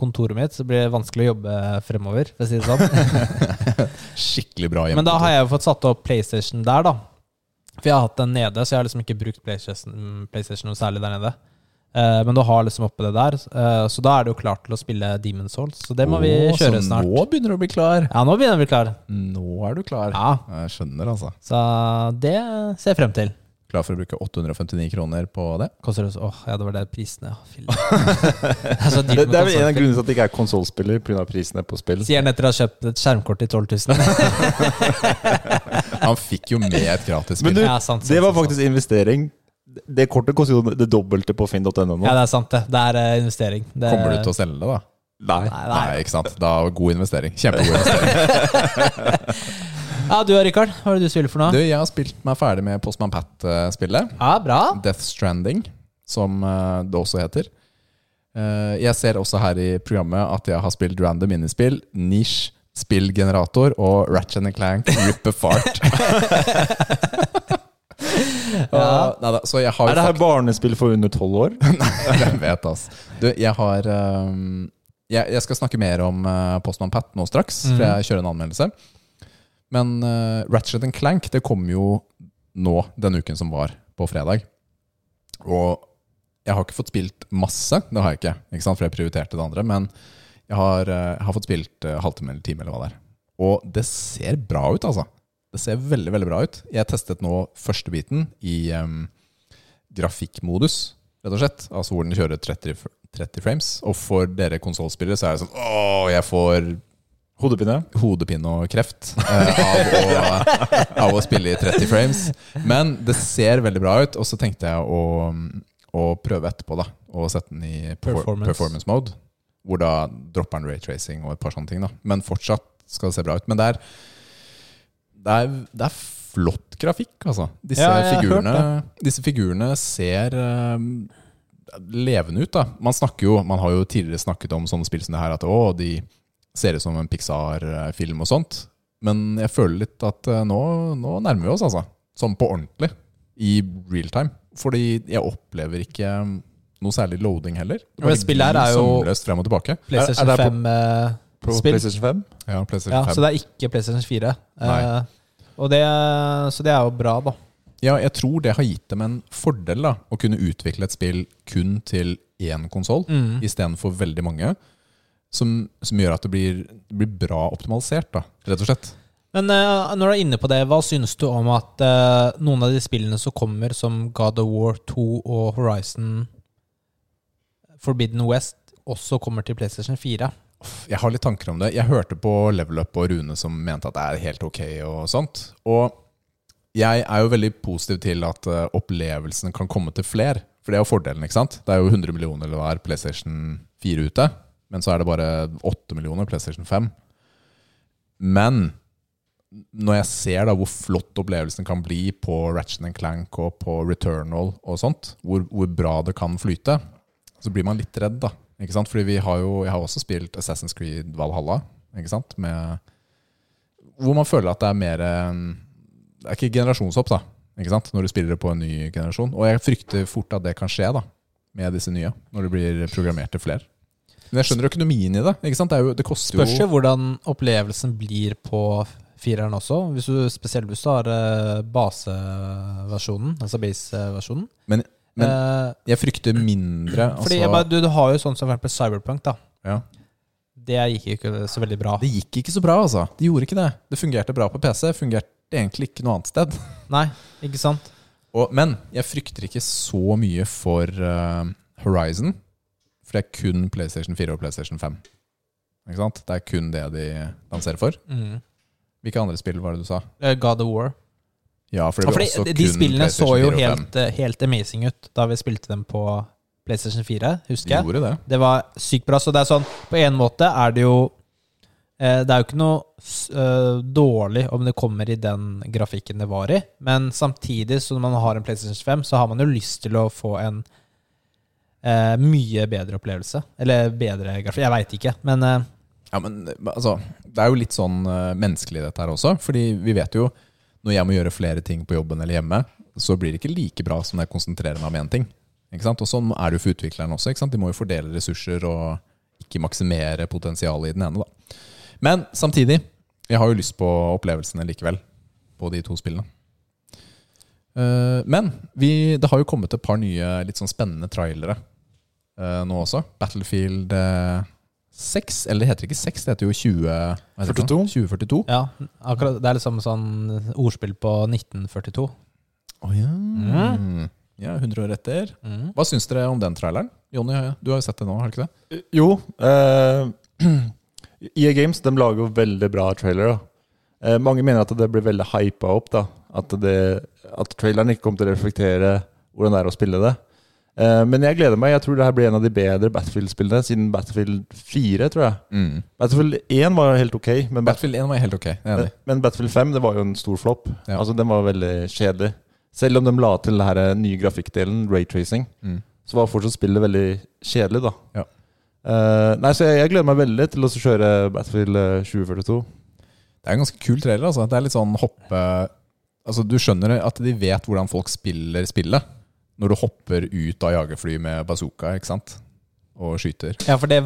A: kontoret mitt, så det blir vanskelig å jobbe fremover. For å si det sånn.
B: Skikkelig bra hjemme.
A: men da har jeg jo fått satt opp PlayStation der, da. For jeg har hatt den nede, så jeg har liksom ikke brukt PlayStation, PlayStation noe særlig der nede. Eh, men du har liksom oppe det der, eh, så da er det jo klart til å spille Demon's Souls. Så det må vi kjøre
B: så
A: snart.
B: Nå begynner du å bli klar.
A: Ja, nå begynner vi klar.
B: Nå er du klar.
A: Ja,
B: Jeg skjønner, altså.
A: Så det ser jeg frem til.
B: Klar for å bruke 859 kroner på det?
A: Koster det Åh, ja, det var det prisene. Det er så dyrt
C: Det,
A: med
C: det er vel en av grunnene til at det ikke er konsollspiller, pga. prisene på spill.
A: Sier han etter å ha kjøpt et skjermkort til 12 000.
B: Han fikk jo med et gratis
C: Men du,
A: Ja, sant, sant,
C: det var
A: sant,
C: faktisk investering. Det kortet koster jo det dobbelte på finn.no.
A: Ja, det er sant, det. Det er eh, investering. Det,
B: Kommer du til å selge det, da?
C: Nei.
A: Nei,
B: Nei,
A: nei.
B: ikke sant. Da God investering. Kjempegod investering.
A: Ja, du og Rikard, hva er det du spiller for
B: Du, jeg har spilt meg ferdig med Postman Pat-spillet.
A: Ja, bra.
B: Death Stranding, som eh, det også heter. Eh, Jeg ser også her i programmet at jeg har spilt random minispill, Niche, Spillgenerator og Ratchet Clank Rip Fart.
A: Ja.
B: Jeg har
C: Er det her
B: fakt-
C: barnespill for under tolv år?
B: Jeg vet, ass. Du, jeg har um, jeg, jeg skal snakke mer om uh, Postman Pat nå straks, for
A: Mhm.
B: jeg kjører en anmeldelse. Men uh, Ratchet Clank det kom jo nå den uken som var, på fredag. Og jeg har ikke fått spilt masse, det har jeg ikke, ikke sant? for jeg prioriterte det andre. Men jeg har, eh, jeg har fått spilt uh, halvtime eller time, eller hva det er. Og det ser bra ut, altså. Det ser veldig, veldig bra ut. Jeg testet nå første biten i um, grafikkmodus, rett og slett. Altså hvor den kjører 30, 30 frames. Og for dere konsollspillere så er det sånn Åh, jeg får
C: Hodepine?
B: hodepine og kreft eh, av, å, av å spille i 30 frames. Men det ser veldig bra ut, og så tenkte jeg å, å prøve etterpå, da. Og sette den i
A: Performance.
B: performance mode. Hvor da dropper den raytracing og et par sånne ting. da Men fortsatt skal det se bra ut. Men det er, det er, det er flott grafikk, altså. Disse,
A: Ja,
B: figurene, disse figurene ser eh, levende ut, da. Man snakker jo Man har jo tidligere snakket om sånne spill som det her, at å, de ser ut som en Pixar-film og sånt. Men jeg føler litt at eh, nå, nå nærmer vi oss, altså. Sånn på ordentlig. I real time. Fordi jeg opplever ikke noe særlig loading heller. Det
A: Men spillet her er jo-
B: frem og tilbake.
A: PlayStation
C: Er- er det
A: 5 eh,
C: På
A: spill.
C: PlayStation 5?
B: Ja, PlayStation
A: Ja,
B: 5.
A: så det er ikke PlayStation 4.
B: Nei.
A: Eh, Og det, så det er jo bra, da.
B: Ja, jeg tror det har gitt dem en fordel, da. Å kunne utvikle et spill kun til én konsoll
A: Mm.
B: istedenfor veldig mange. Som, som gjør at det blir, blir bra optimalisert, da, rett og slett.
A: Men uh, når du er inne på det, hva syns du om at uh, noen av de spillene som kommer, som God of War 2 og Horizon Forbidden West, også kommer til PlayStation 4?
B: Jeg har litt tanker om det. Jeg hørte på Level Up og Rune som mente at det er helt ok og sånt. Og jeg er jo veldig positiv til at uh, opplevelsen kan komme til fler. For det er jo fordelen, ikke sant? Det er jo 100 millioner eller hva er PlayStation 4 ute. Men så er det bare 8 millioner PlayStation 5. Men når jeg ser da hvor flott opplevelsen kan bli på Ratchet Clank og på Returnal og sånt, hvor, hvor bra det kan flyte, så blir man litt redd, da. Ikke sant? Fordi vi har jo, jeg har også spilt Assassin's Creed Valhalla, ikke sant? Med, hvor man føler at det er mer eh, Det er ikke generasjonshopp, da. Ikke sant? Når du spiller det på en ny generasjon. Og jeg frykter fort at det kan skje da med disse nye, når det blir programmert til flere. Men jeg skjønner økonomien i det. ikke sant? Det, jo, det koster
A: Spørs jo
B: jo
A: hvordan opplevelsen blir på fireren også. Hvis du, spesielt hvis du har eh, baseversjonen, altså base-versjonen.
B: Men, men
A: Eh,
B: jeg frykter mindre
A: fordi
B: altså,
A: jeg bare, du, du har jo sånn som for eksempel Cyberpunk, da.
B: ja.
A: Det gikk ikke så veldig bra.
B: Det gikk ikke så bra, altså. Det gjorde ikke det. Det fungerte bra på PC. Fungerte egentlig ikke noe annet sted.
A: Nei, ikke sant?
B: Og, men jeg frykter ikke så mye for uh, Horizon. For det er kun PlayStation 4 og PlayStation 5. Ikke sant? Det er kun det de lanserer for.
A: Mm.
B: Hvilke andre spill var det du sa?
A: Eh, God of War.
B: Ja, for det blir
A: fordi
B: også
A: de, de
B: kun
A: spillene så jo
B: 4 og 5.
A: helt, eh, helt amazing ut da vi spilte dem på PlayStation 4, husker jeg.
B: det.
A: Det var sykt bra. Så det er sånn På en måte er det jo eh, Det er jo ikke noe dårlig om det kommer i den grafikken det var i, men samtidig, så når man har en PlayStation 5, så har man jo lyst til å få en eh, mye bedre opplevelse. Eller bedre. Jeg veit ikke, men eh,
B: Ja, men altså, det er jo litt sånn eh, menneskelig dette her også. Fordi vi vet jo når jeg må gjøre flere ting på jobben eller hjemme, så blir det ikke like bra som når jeg konsentrerer meg om én ting. Og sånn er det jo for utvikleren også. Ikke sant? De må jo fordele ressurser og ikke maksimere potensialet i den ene. da. Men samtidig, jeg har jo lyst på opplevelsene likevel på de to spillene. Eh, Men vi, det har jo kommet et par nye litt sånn spennende trailere eh, nå også. Battlefield uh, 6, eller det heter ikke 6, det heter jo 20, hva heter det for noe? 2042.
A: ja. Akkurat, det er liksom sånn ordspill på 1942.
B: Å ja. ja. 100 år etter.
A: Mm.
B: Hva syns dere om den traileren? Jonny, du har jo sett det nå, har du ikke det?
C: Jo. Eh, EA Games de lager jo veldig bra trailere. Eh, mange mener at det blir veldig hypa opp. da At, det, at traileren ikke kommer til å reflektere hvordan det er å spille det. Eh, men jeg gleder meg. Jeg tror det her blir en av de bedre Battlefield-spillene siden Battlefield 4. tror jeg Battlefield 1 var helt ok, men,
B: Battlefield 1 var helt ok. Er
C: men Battlefield 5 det var jo en stor flopp.
B: Ja.
C: Altså Den var veldig kjedelig. Selv om de la til den her nye grafikkdelen, raytracing,
B: Mm.
C: så var fortsatt spillet veldig kjedelig. da
B: Ja.
C: uh, Nei, så jeg, jeg gleder meg veldig til å kjøre Battlefield eh, 2042.
B: Det er en ganske kul trailer. Altså. Det er litt sånn hoppe Altså Du skjønner at de vet hvordan folk spiller spillet. Når du hopper ut av jagerfly med bazooka ikke sant? og skyter.
A: Ja, for det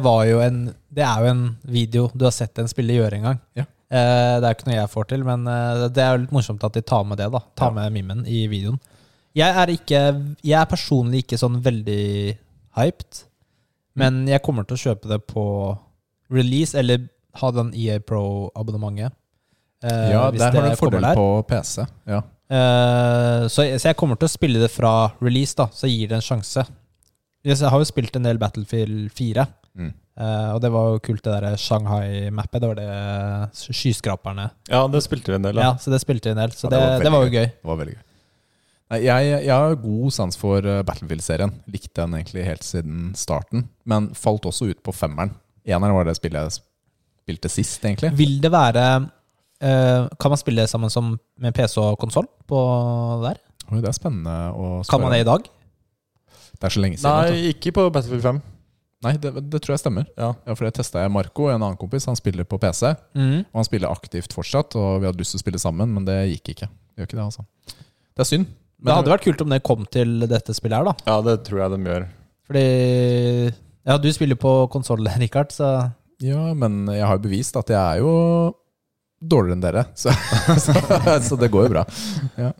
A: en Det er jo en video du har sett en spiller gjøre en gang.
B: Ja.
A: Eh, det er jo ikke noe jeg får til, men eh, det er jo litt morsomt at de tar med det. da Tar
B: Ja.
A: med mimen i videoen. Jeg er ikke Jeg er personlig ikke sånn veldig hyped, men jeg kommer til å kjøpe det på release, eller ha den EA Pro-abonnementet. eh,
B: ja, der har du en fordel på PC. Ja.
A: Eh, så, jeg- så jeg kommer til å spille det fra release, da, så gir det en sjanse. Jeg har jo spilt en del Battlefield 4,
B: Mm.
A: Uh, og det var jo kult det der Shanghai-mappet. Det var det skyskraperne.
C: Ja, det spilte vi en del
A: Ja, så det spilte vi en del. Så
B: Ja,
A: det,
B: det
A: det,
B: var
A: var, jo gøy.
B: Det var veldig gøy. Nei, jeg, jeg har god sans for eh, Battlefield-serien. Likte den egentlig helt siden starten. Men falt også ut på femmeren. Eneren var det spillet jeg spilte sist, egentlig.
A: Vil det være Kan man spille sammen som med PC og konsoll på der?
B: Oi, det er spennende å
A: Kan man det i dag?
B: Det er så lenge siden.
C: Nei, ikke på Battlefield 5.
B: Nei det, det tror jeg stemmer.
C: Ja.
B: Ja, for det testa jeg Marco, en annen kompis. Han spiller på PC.
A: Mm.
B: Og han spiller aktivt fortsatt, og vi hadde lyst til å spille sammen, men det gikk ikke. Det gjør ikke det, altså. Det er synd.
A: Det hadde vært kult om det kom til dette spillet her, da.
C: ja, det tror jeg de gjør.
A: Fordi Ja, du spiller på konsoll, Richard, så
B: Ja, men jeg har jo bevist at jeg er jo dårligere enn dere, så, så, så det går jo bra. Ja.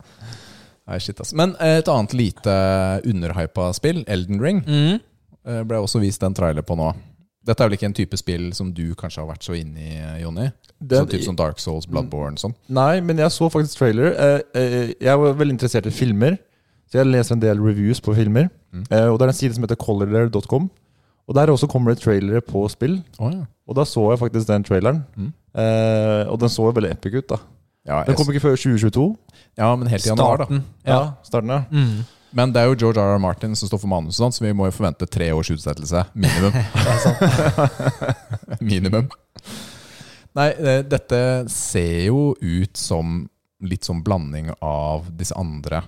B: Nei, shit, ass. Men eh, et annet lite underhypa spill, Elden Ring,
A: Mm.
B: eh, ble også vist en trailer på nå. Dette er vel ikke en type spill som du kanskje har vært så inne i, Jonny? Sånn type som Dark Souls, Bloodborne sånn?
C: Nei, men jeg så faktisk trailer. Eh, jeg var veldig interessert i filmer, så jeg leser en del reviews på filmer.
B: Mm.
C: Eh, og det er en side som heter collider.com. Og der også kommer det trailere på spill.
B: Oh, ja.
C: Og da så jeg faktisk den traileren.
B: Mm.
C: Eh, og den så jo veldig epic ut, da.
B: Ja,
C: Den kom ikke før 2022.
B: ja, men helt i januar, da.
A: Ja.
C: starten, ja.
A: Mm.
B: Men det er jo George R. R. Martin som står for manus, og sånt, så vi må jo forvente tre års utsettelse. Minimum. Minimum. Nei, eh, dette ser jo ut som litt sånn blanding av disse andre.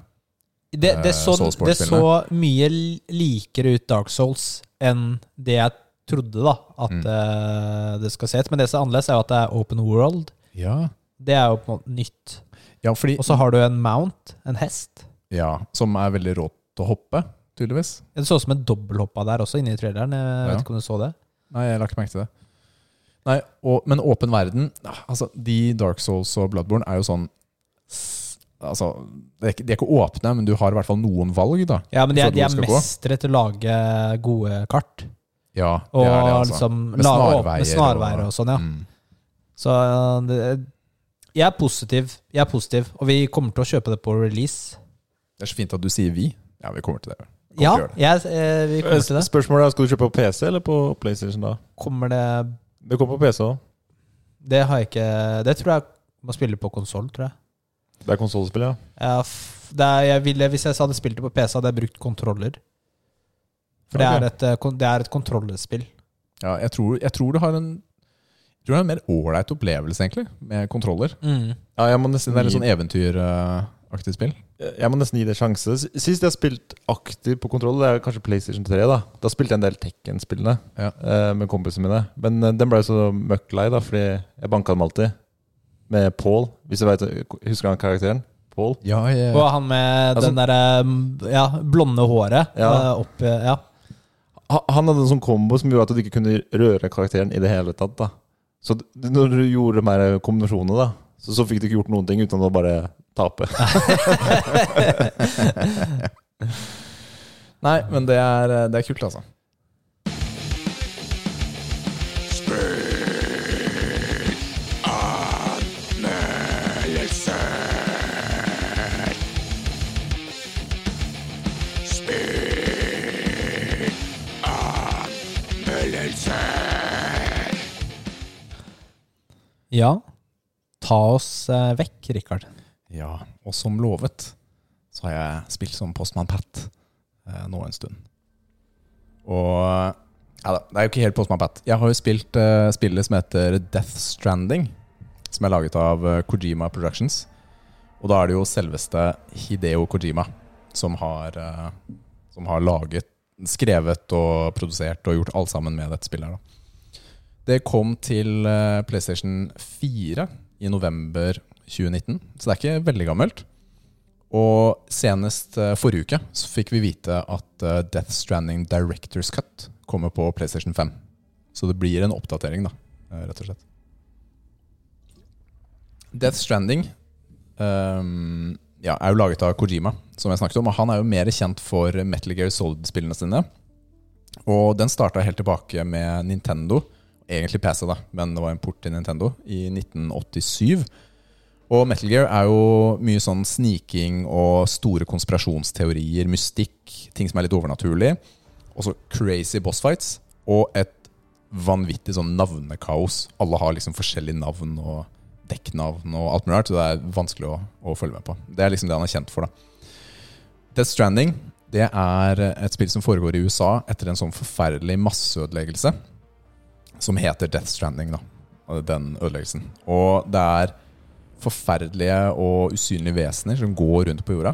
A: Det, det,
B: Eh,
A: så, det så mye likere ut Dark Souls enn det jeg trodde da at
B: Mm.
A: uh, det skal se ut. Men det som er annerledes, er jo at det er open world.
B: Ja,
A: Det er jo på en måte nytt.
B: ja fordi
A: Og så har du en mount, en hest.
B: Ja, Som er veldig rå til å hoppe, tydeligvis.
A: Det så ut som en dobbelthoppa der også, inni traileren. Jeg
B: Ja.
A: vet ikke om du så det?
B: Nei, jeg la ikke merke til det. Nei, og, Men åpen verden ah, Altså, De Dark Souls og Bloodborne er jo sånn Altså, de er, ikke, de er ikke åpne, men du har i hvert fall noen valg, da.
A: Ja, men de er, de er mestere til å lage gode kart.
B: Ja, det
A: Og
B: er det, altså.
A: liksom
B: Med
A: snarveier. Med
B: snarveier
A: og, og, sånn, ja.
B: Mm.
A: Så det, jeg er positiv. Jeg er positiv, og vi kommer til å kjøpe det på release.
B: Det er så fint at du sier vi. Ja, vi kommer til det. Kommer
A: Ja,
B: til det.
A: jeg, eh, vi kommer til det.
C: Spørsmålet er, Skal du kjøpe på PC eller på PlayStation? da?
A: Kommer det
C: Det kommer på PC òg.
A: Det har jeg ikke Det tror jeg må spille på konsoll, tror jeg.
C: Det er konsollspill, ja.
A: Ja, f- det er, jeg ville, hvis jeg hadde spilt det på PC, hadde jeg brukt kontroller. For det, er et, eh, det er et kontrollspill.
B: Ja, jeg tror, jeg tror du har en jeg tror det er en mer ålreit opplevelse, egentlig, med kontroller.
C: ja jeg, må
B: Det
C: nesten
B: er litt sånn eventyraktig spill.
C: jeg må nesten gi det sjanse. Sist jeg har spilt aktivt på kontroll, det er kanskje PlayStation 3. Da Da spilte jeg en del Tekken-spillene
B: Ja.
C: eh, med kompisene mine. Men eh, den ble så møkk lei, da, fordi jeg banka dem alltid. Med Paul, hvis du vet, husker han karakteren? Paul?
B: Ja, jeg,
A: Og han med
C: Altså-
A: den derre mm, ja, blonde håret
C: Ja.
A: opp Ja.
C: Ha- Han hadde en sånn kombo som gjorde at du ikke kunne røre karakteren i det hele tatt. da Så når du gjorde de her kombinasjonene, da så, så fikk du ikke gjort noen ting uten å bare tape.
B: Nei, men det er, det er kult, altså.
A: Ja. Ta oss eh, vekk, Rikard.
B: Ja, og som lovet så har jeg spilt som Postmann Pat eh, nå en stund. Og ja det er jo ikke helt Postmann Pat. Jeg har jo spilt eh, spillet som heter Death Stranding, som er laget av eh, Kojima Productions. Og da er det jo selveste Hideo Kojima som har, eh, som har laget, skrevet og produsert og gjort alt sammen med dette spillet. her da. Det kom til eh, PlayStation 4 i november 2019, så det er ikke veldig gammelt. Og senest eh, forrige uke så fikk vi vite at eh, Death Stranding Directors Cut kommer på PlayStation 5. Så det blir en oppdatering, da, rett og slett. Death Stranding um, ja, er jo laget av Kojima, som jeg snakket om. Og han er jo mer kjent for Metal Gear Solid-spillene sine. Og den starta helt tilbake med Nintendo. Egentlig PC, da, men det var en port til Nintendo i 1987. Og Metal Gear er jo mye sånn sniking og store konspirasjonsteorier, mystikk, ting som er litt overnaturlig. Og så crazy boss fights og et vanvittig sånn navnekaos. Alle har liksom forskjellige navn og dekknavn og alt mulig rart, så det er vanskelig å, å følge med på. Det er liksom det han er kjent for, da. Death Stranding det er et spill som foregår i USA etter en sånn forferdelig masseødeleggelse som heter Death Stranding, da. Den ødeleggelsen. Og det er forferdelige og usynlige vesener som går rundt på jorda.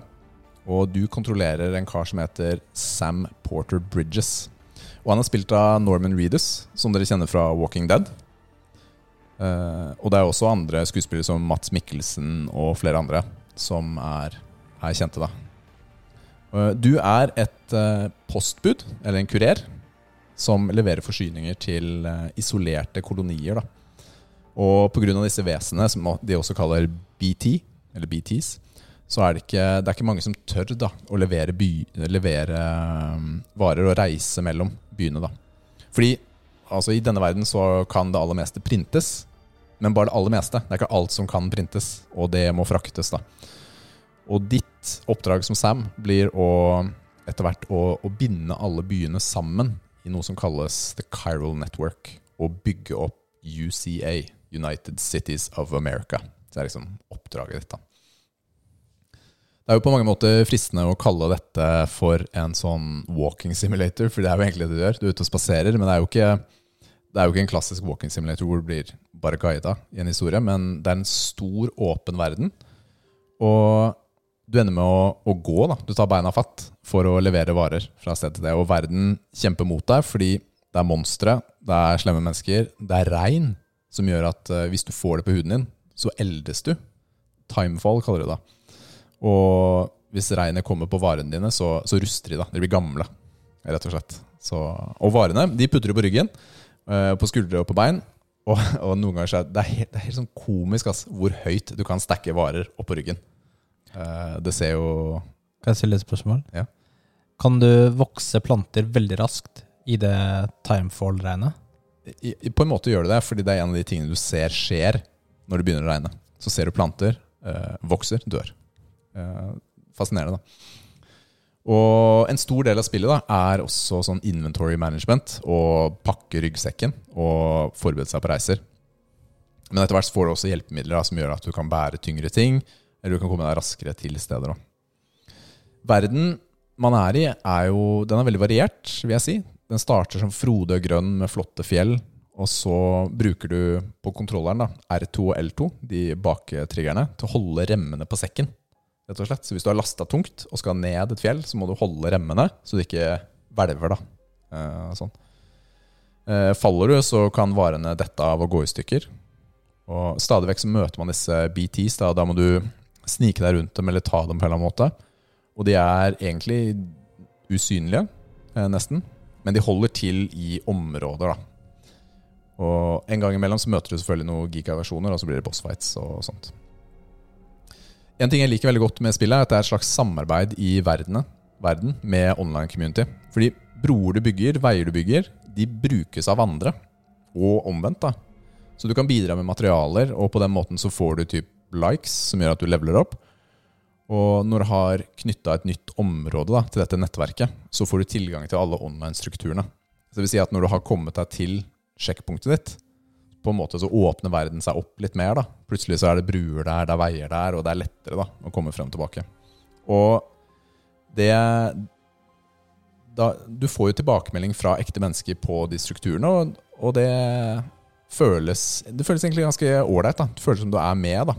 B: Og du kontrollerer en kar som heter Sam Porter Bridges. Og han er spilt av Norman Reedus, som dere kjenner fra Walking Dead. Eh, og det er også andre skuespillere som Mats Mikkelsen og flere andre som er, er kjente, da. Eh, du er et eh, postbud, eller en kurer, som leverer forsyninger til eh, isolerte kolonier, da. Og pga. disse vesenene, som de også kaller BT, eller BTs, så er det ikke, det er ikke mange som tør da, å levere, by, levere um, varer og reise mellom byene. da. Fordi altså, i denne verden så kan det aller meste printes, men bare det aller meste. Det er ikke alt som kan printes, og det må fraktes. da. Og ditt oppdrag som Sam blir å etter hvert å, å binde alle byene sammen noe som kalles The Chiral Network, og bygge opp UCA, United Cities of America. Det er liksom oppdraget ditt. da. Det er jo på mange måter fristende å kalle dette for en sånn walking simulator, for det er jo egentlig det du gjør. Du er ute og spaserer, men det er jo ikke, det er jo ikke en klassisk walking simulator hvor du blir bare guida i en historie, men det er en stor, åpen verden. Og du ender med å, å gå. da. Du tar beina fatt for å levere varer fra sted til det. Og verden kjemper mot deg fordi det er monstre, det er slemme mennesker, det er regn som gjør at uh, hvis du får det på huden din, så eldes du. Timefall kaller du det. Og hvis regnet kommer på varene dine, så, så ruster de. da. De blir gamle, rett og slett. Så, og varene de putter du på ryggen, uh, på skuldre og på bein. Og, og noen ganger så er det, helt, det er helt sånn komisk ass, hvor høyt du kan stacke varer oppå ryggen. Uh, det ser jo
A: Kan jeg stille et spørsmål?
B: Ja.
A: Kan du vokse planter veldig raskt i det timefall-regnet?
B: På en måte gjør du det, fordi det er en av de tingene du ser skjer når det begynner å regne. Så ser du planter, eh, vokser, dør. Eh, fascinerende, da. Og en stor del av spillet da, er også sånn inventory management. Å pakke ryggsekken og forberede seg på reiser. Men etter hvert får du også hjelpemidler da, som gjør at du kan bære tyngre ting. Eller du kan komme deg raskere til steder. Da. Verden man er i, er jo, den er veldig variert, vil jeg si. Den starter som frodig og grønn med flotte fjell. Og så bruker du på kontrolleren da, R2 og L2, de baktriggerne, til å holde remmene på sekken rett og slett. Så hvis du har lasta tungt og skal ned et fjell, så må du holde remmene så det ikke hvelver. da. Eh, sånn. eh, faller du, så kan varene dette av og gå i stykker. Og Stadig vekk så møter man disse BTs. Da, da må du snike deg rundt dem eller ta dem på en eller annen måte. Og de er egentlig usynlige, eh, nesten. Men de holder til i områder, da. Og en gang imellom så møter du selvfølgelig noen giga-versjoner, og så blir det bossfights og sånt. En ting jeg liker veldig godt med spillet, er at det er et slags samarbeid i verdene, verden med online community. Fordi broer du bygger, veier du bygger, de brukes av andre. Og omvendt, da. Så du kan bidra med materialer, og på den måten så får du typ likes, som gjør at du leveler opp. Og når du har knytta et nytt område da, til dette nettverket, så får du tilgang til alle online-strukturene. Så det vil si at når du har kommet deg til sjekkpunktet ditt, på en måte så åpner verden seg opp litt mer. da. Plutselig så er det bruer der, det er veier der, og det er lettere da, å komme frem og tilbake. Og det da, Du får jo tilbakemelding fra ekte mennesker på de strukturene, og, og det føles Det føles egentlig ganske ålreit. Det føles som du er med. da.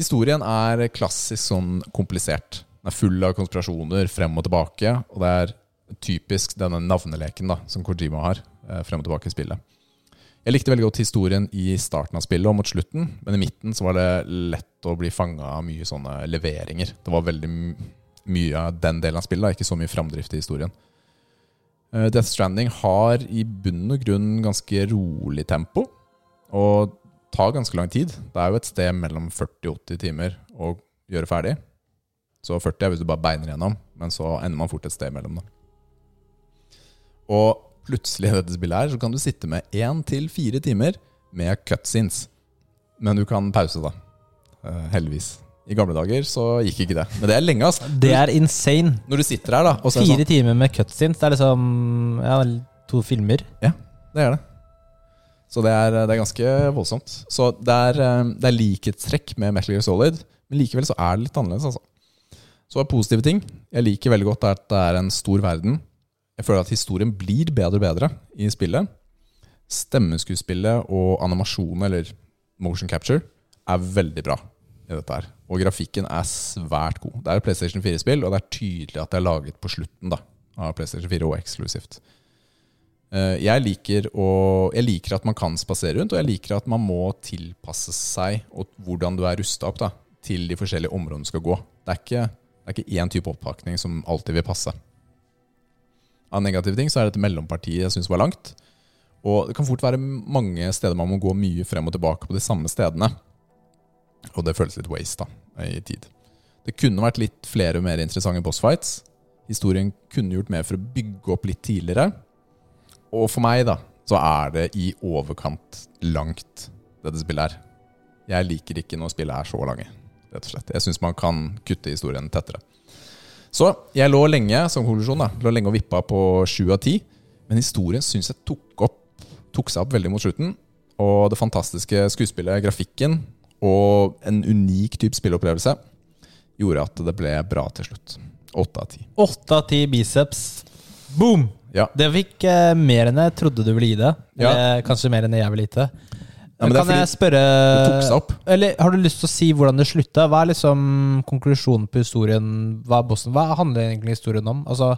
B: Historien er klassisk sånn komplisert. Den er full av konspirasjoner frem og tilbake, og det er typisk denne navneleken da, som Kojima har eh, frem og tilbake i spillet. Jeg likte veldig godt historien i starten av spillet og mot slutten, men i midten så var det lett å bli fanga av mye sånne leveringer. Det var veldig mye av den delen av spillet, ikke så mye framdrift i historien. Eh, Death Stranding har i bunn og grunn ganske rolig tempo, og tar ganske lang tid. Det er jo et sted mellom 40 og 80 timer å gjøre ferdig. Så 40 er hvis du bare beiner gjennom, men så ender man fort et sted mellom. Da. Og plutselig i dette spillet her, så kan du sitte med én til fire timer med cutscenes. Men du kan pause, da. Uh, heldigvis. I gamle dager så gikk ikke det. Men det er lenge, altså.
A: Det er insane.
B: Når du sitter her, da og
A: Fire sånn, timer med cutscenes. Det er liksom ja, to filmer.
B: Ja, det er det. Så det er, det er ganske voldsomt. Så det er, eh, det er likhetstrekk med Metal Gear Solid, men likevel så er det litt annerledes, altså. Så er positive ting. Jeg liker veldig godt at det er en stor verden. Jeg føler at historien blir bedre og bedre i spillet. Stemmeskuespillet og animasjonen, eller motion capture, er veldig bra i dette her. Og grafikken er svært god. Det er et PlayStation 4-spill, og det er tydelig at det er laget på slutten da, av PlayStation 4 og eksklusivt. Eh, jeg liker, å, jeg liker, at man kan spasere rundt, og jeg liker at man må tilpasse seg og hvordan du er rusta opp da, til de forskjellige områdene du skal gå. Det er ikke, det er ikke én type oppakning som alltid vil passe. Av negative ting så er dette mellompartiet jeg syns var langt. Og det kan fort være mange steder man må gå mye frem og tilbake på de samme stedene. Og det føles litt waste da, i tid. Det kunne vært litt flere og mer interessante bossfights. Historien kunne gjort mer for å bygge opp litt tidligere. Og for meg, da, så er det i overkant langt, dette spillet her. Jeg liker ikke når spillet er så lange, rett og slett. Jeg syns man kan kutte historien tettere. Så jeg lå lenge som konklusjon da, lå lenge og vippa på sju av ti. Men historien syns jeg tok, opp, tok seg opp veldig mot slutten. Og det fantastiske skuespillet, grafikken og en unik type spilleopplevelse gjorde at det ble bra til slutt. Åtte av ti.
A: Åtte av ti biceps. Boom!
B: Ja.
A: Det fikk eh, mer enn jeg trodde du ville gi det.
B: Ja.
A: Eller kanskje mer enn jeg ville gitt det.
B: Ja, men det er
A: kan jeg
B: fordi
A: spørre
B: det tok seg opp.
A: Eller Har du lyst til å si hvordan det slutta? Hva er liksom konklusjonen på historien? Hva, er bossen? Hva handler egentlig historien om? Altså,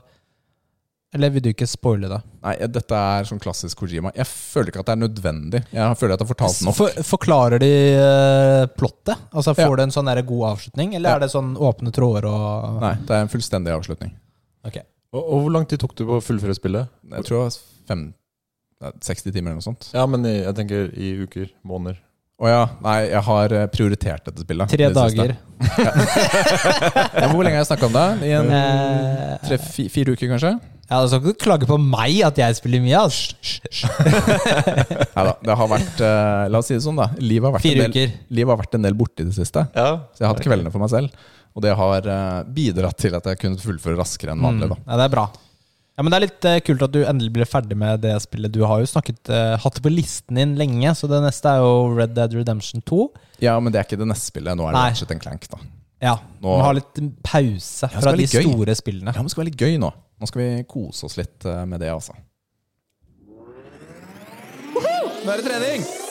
A: eller vil du ikke spoile det?
B: Nei, dette er sånn klassisk Kojima. Jeg føler ikke at det er nødvendig. Jeg føler at jeg har fortalt nok.
A: For, forklarer de uh, plottet? Altså Får
B: Ja.
A: det en sånn der god avslutning, eller
B: Ja.
A: er det sånn åpne tråder og
B: Nei, det er en fullstendig avslutning.
A: Ok.
C: Og, og hvor lang tid tok du på å fullføre spillet?
B: Jeg tror det var fem, nei, 60 timer eller noe sånt.
C: Ja, men i, jeg tenker i uker, måneder.
B: Å ja. Nei, jeg har eh, prioritert dette spillet.
A: Tre
B: det
A: dager.
B: Ja, hvor lenge har jeg snakka om det? I en
A: Eh,
B: tre, fi, fire uker, kanskje?
A: Ja, Du skal ikke klage på meg at jeg spiller mye. Altså.
B: Nei da. Det har vært eh, La oss si det sånn, da. Livet har vært,
A: Fire
B: en del,
A: uker.
B: livet har vært en del borte i det siste.
C: Ja.
B: Så jeg har hatt kveldene for meg selv. Og det har eh, bidratt til at jeg kunne fullføre raskere enn vanlig. da
A: Mm. Ja, det er bra. Ja, men Det er litt eh, kult at du endelig blir ferdig med det spillet. Du har jo snakket, uh, hatt det på listen din lenge, så det neste er jo Red Dead Redemption 2.
B: Ja, men det er ikke det neste spillet. Nå er det. Ratchet Clank, da.
A: Ja,
B: Nå-
A: Vi har litt pause
B: det
A: fra de
B: gøy.
A: store spillene.
B: Ja, men det skal være litt gøy nå. Nå skal vi kose oss litt med det, altså. Nå er det trening!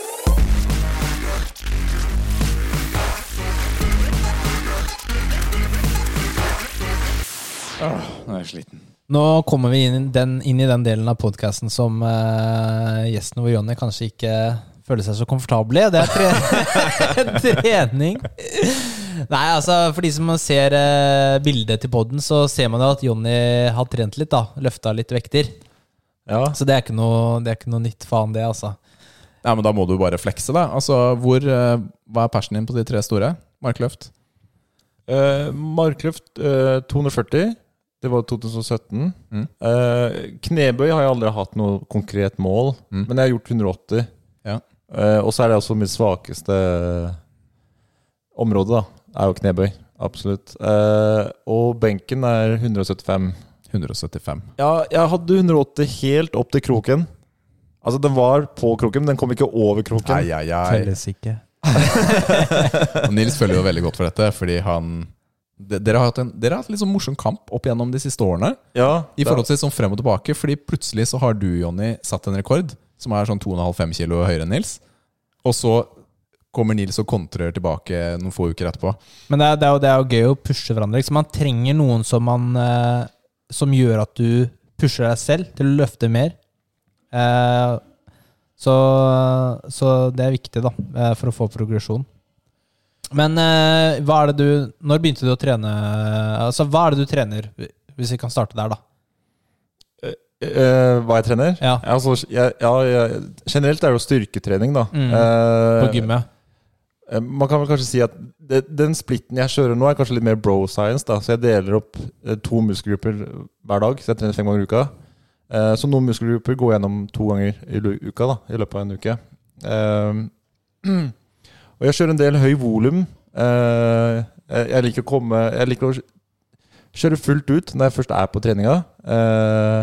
B: Åh, nå er jeg sliten.
A: Nå kommer vi inn, i den, inn i den delen av podkasten som uh, gjesten vår Jonny kanskje ikke føler seg så komfortabel i. Det er tre trening. Nei, altså For de som ser uh, bildet til poden, så ser man jo at Jonny har trent litt. da Løfta litt vekter.
C: ja.
A: Så det er ikke noe, det er ikke noe nytt faen, det, altså.
B: Ja, men da må du bare flekse, da. Altså, hvor, uh, Hva er persen din på de tre store? Markløft?
C: Uh, Markløft uh, 240. Det var 2017.
B: Mm.
C: Eh, knebøy har jeg aldri hatt noe konkret mål,
B: Mm.
C: men jeg har gjort 180.
B: Ja.
C: Eh, og så er det altså mitt svakeste område, da. Er jo knebøy. Absolutt. Eh, og benken er 175.
B: 175.
C: Ja, jeg hadde 180 helt opp til kroken. Altså, den var på kroken, men den kom ikke over kroken.
B: Ai, ai, ai.
A: Felles ikke.
B: Nils følger jo veldig godt for dette, fordi han dere har, hatt en, dere har hatt litt sånn morsom kamp opp gjennom de siste årene.
C: Ja,
B: I forhold til sånn frem og tilbake Fordi plutselig så har du, Jonny, satt en rekord som er sånn 2,5-5 kilo høyere enn Nils. Og så kommer Nils og kontrer tilbake noen få uker etterpå.
A: Men det er, det, er jo, det er jo gøy å pushe hverandre. Liksom. Man trenger noen som, man, eh, som gjør at du pusher deg selv til å løfte mer. Eh, så, så det er viktig, da, eh, for å få progresjon. Men eh, hva er det du Når begynte du å trene Altså, hva er det du trener, hvis vi kan starte der, da?
C: Uh, hva jeg trener?
A: Ja.
C: Altså, jeg, ja, jeg, generelt er det jo styrketrening, da.
A: Mm.
C: Uh,
A: På gymmet?
C: Man kan vel kanskje si at det, den splitten jeg kjører nå, er kanskje litt mer bro science. da Så jeg deler opp to muskelgrupper hver dag. Så jeg trener fem ganger i uka. Eh, så noen muskelgrupper går jeg gjennom to ganger i uka. da I løpet av en uke. Og jeg kjører en del høy volum. Uh, jeg, jeg liker å komme Jeg liker å kjøre fullt ut når jeg først er på treninga. Uh,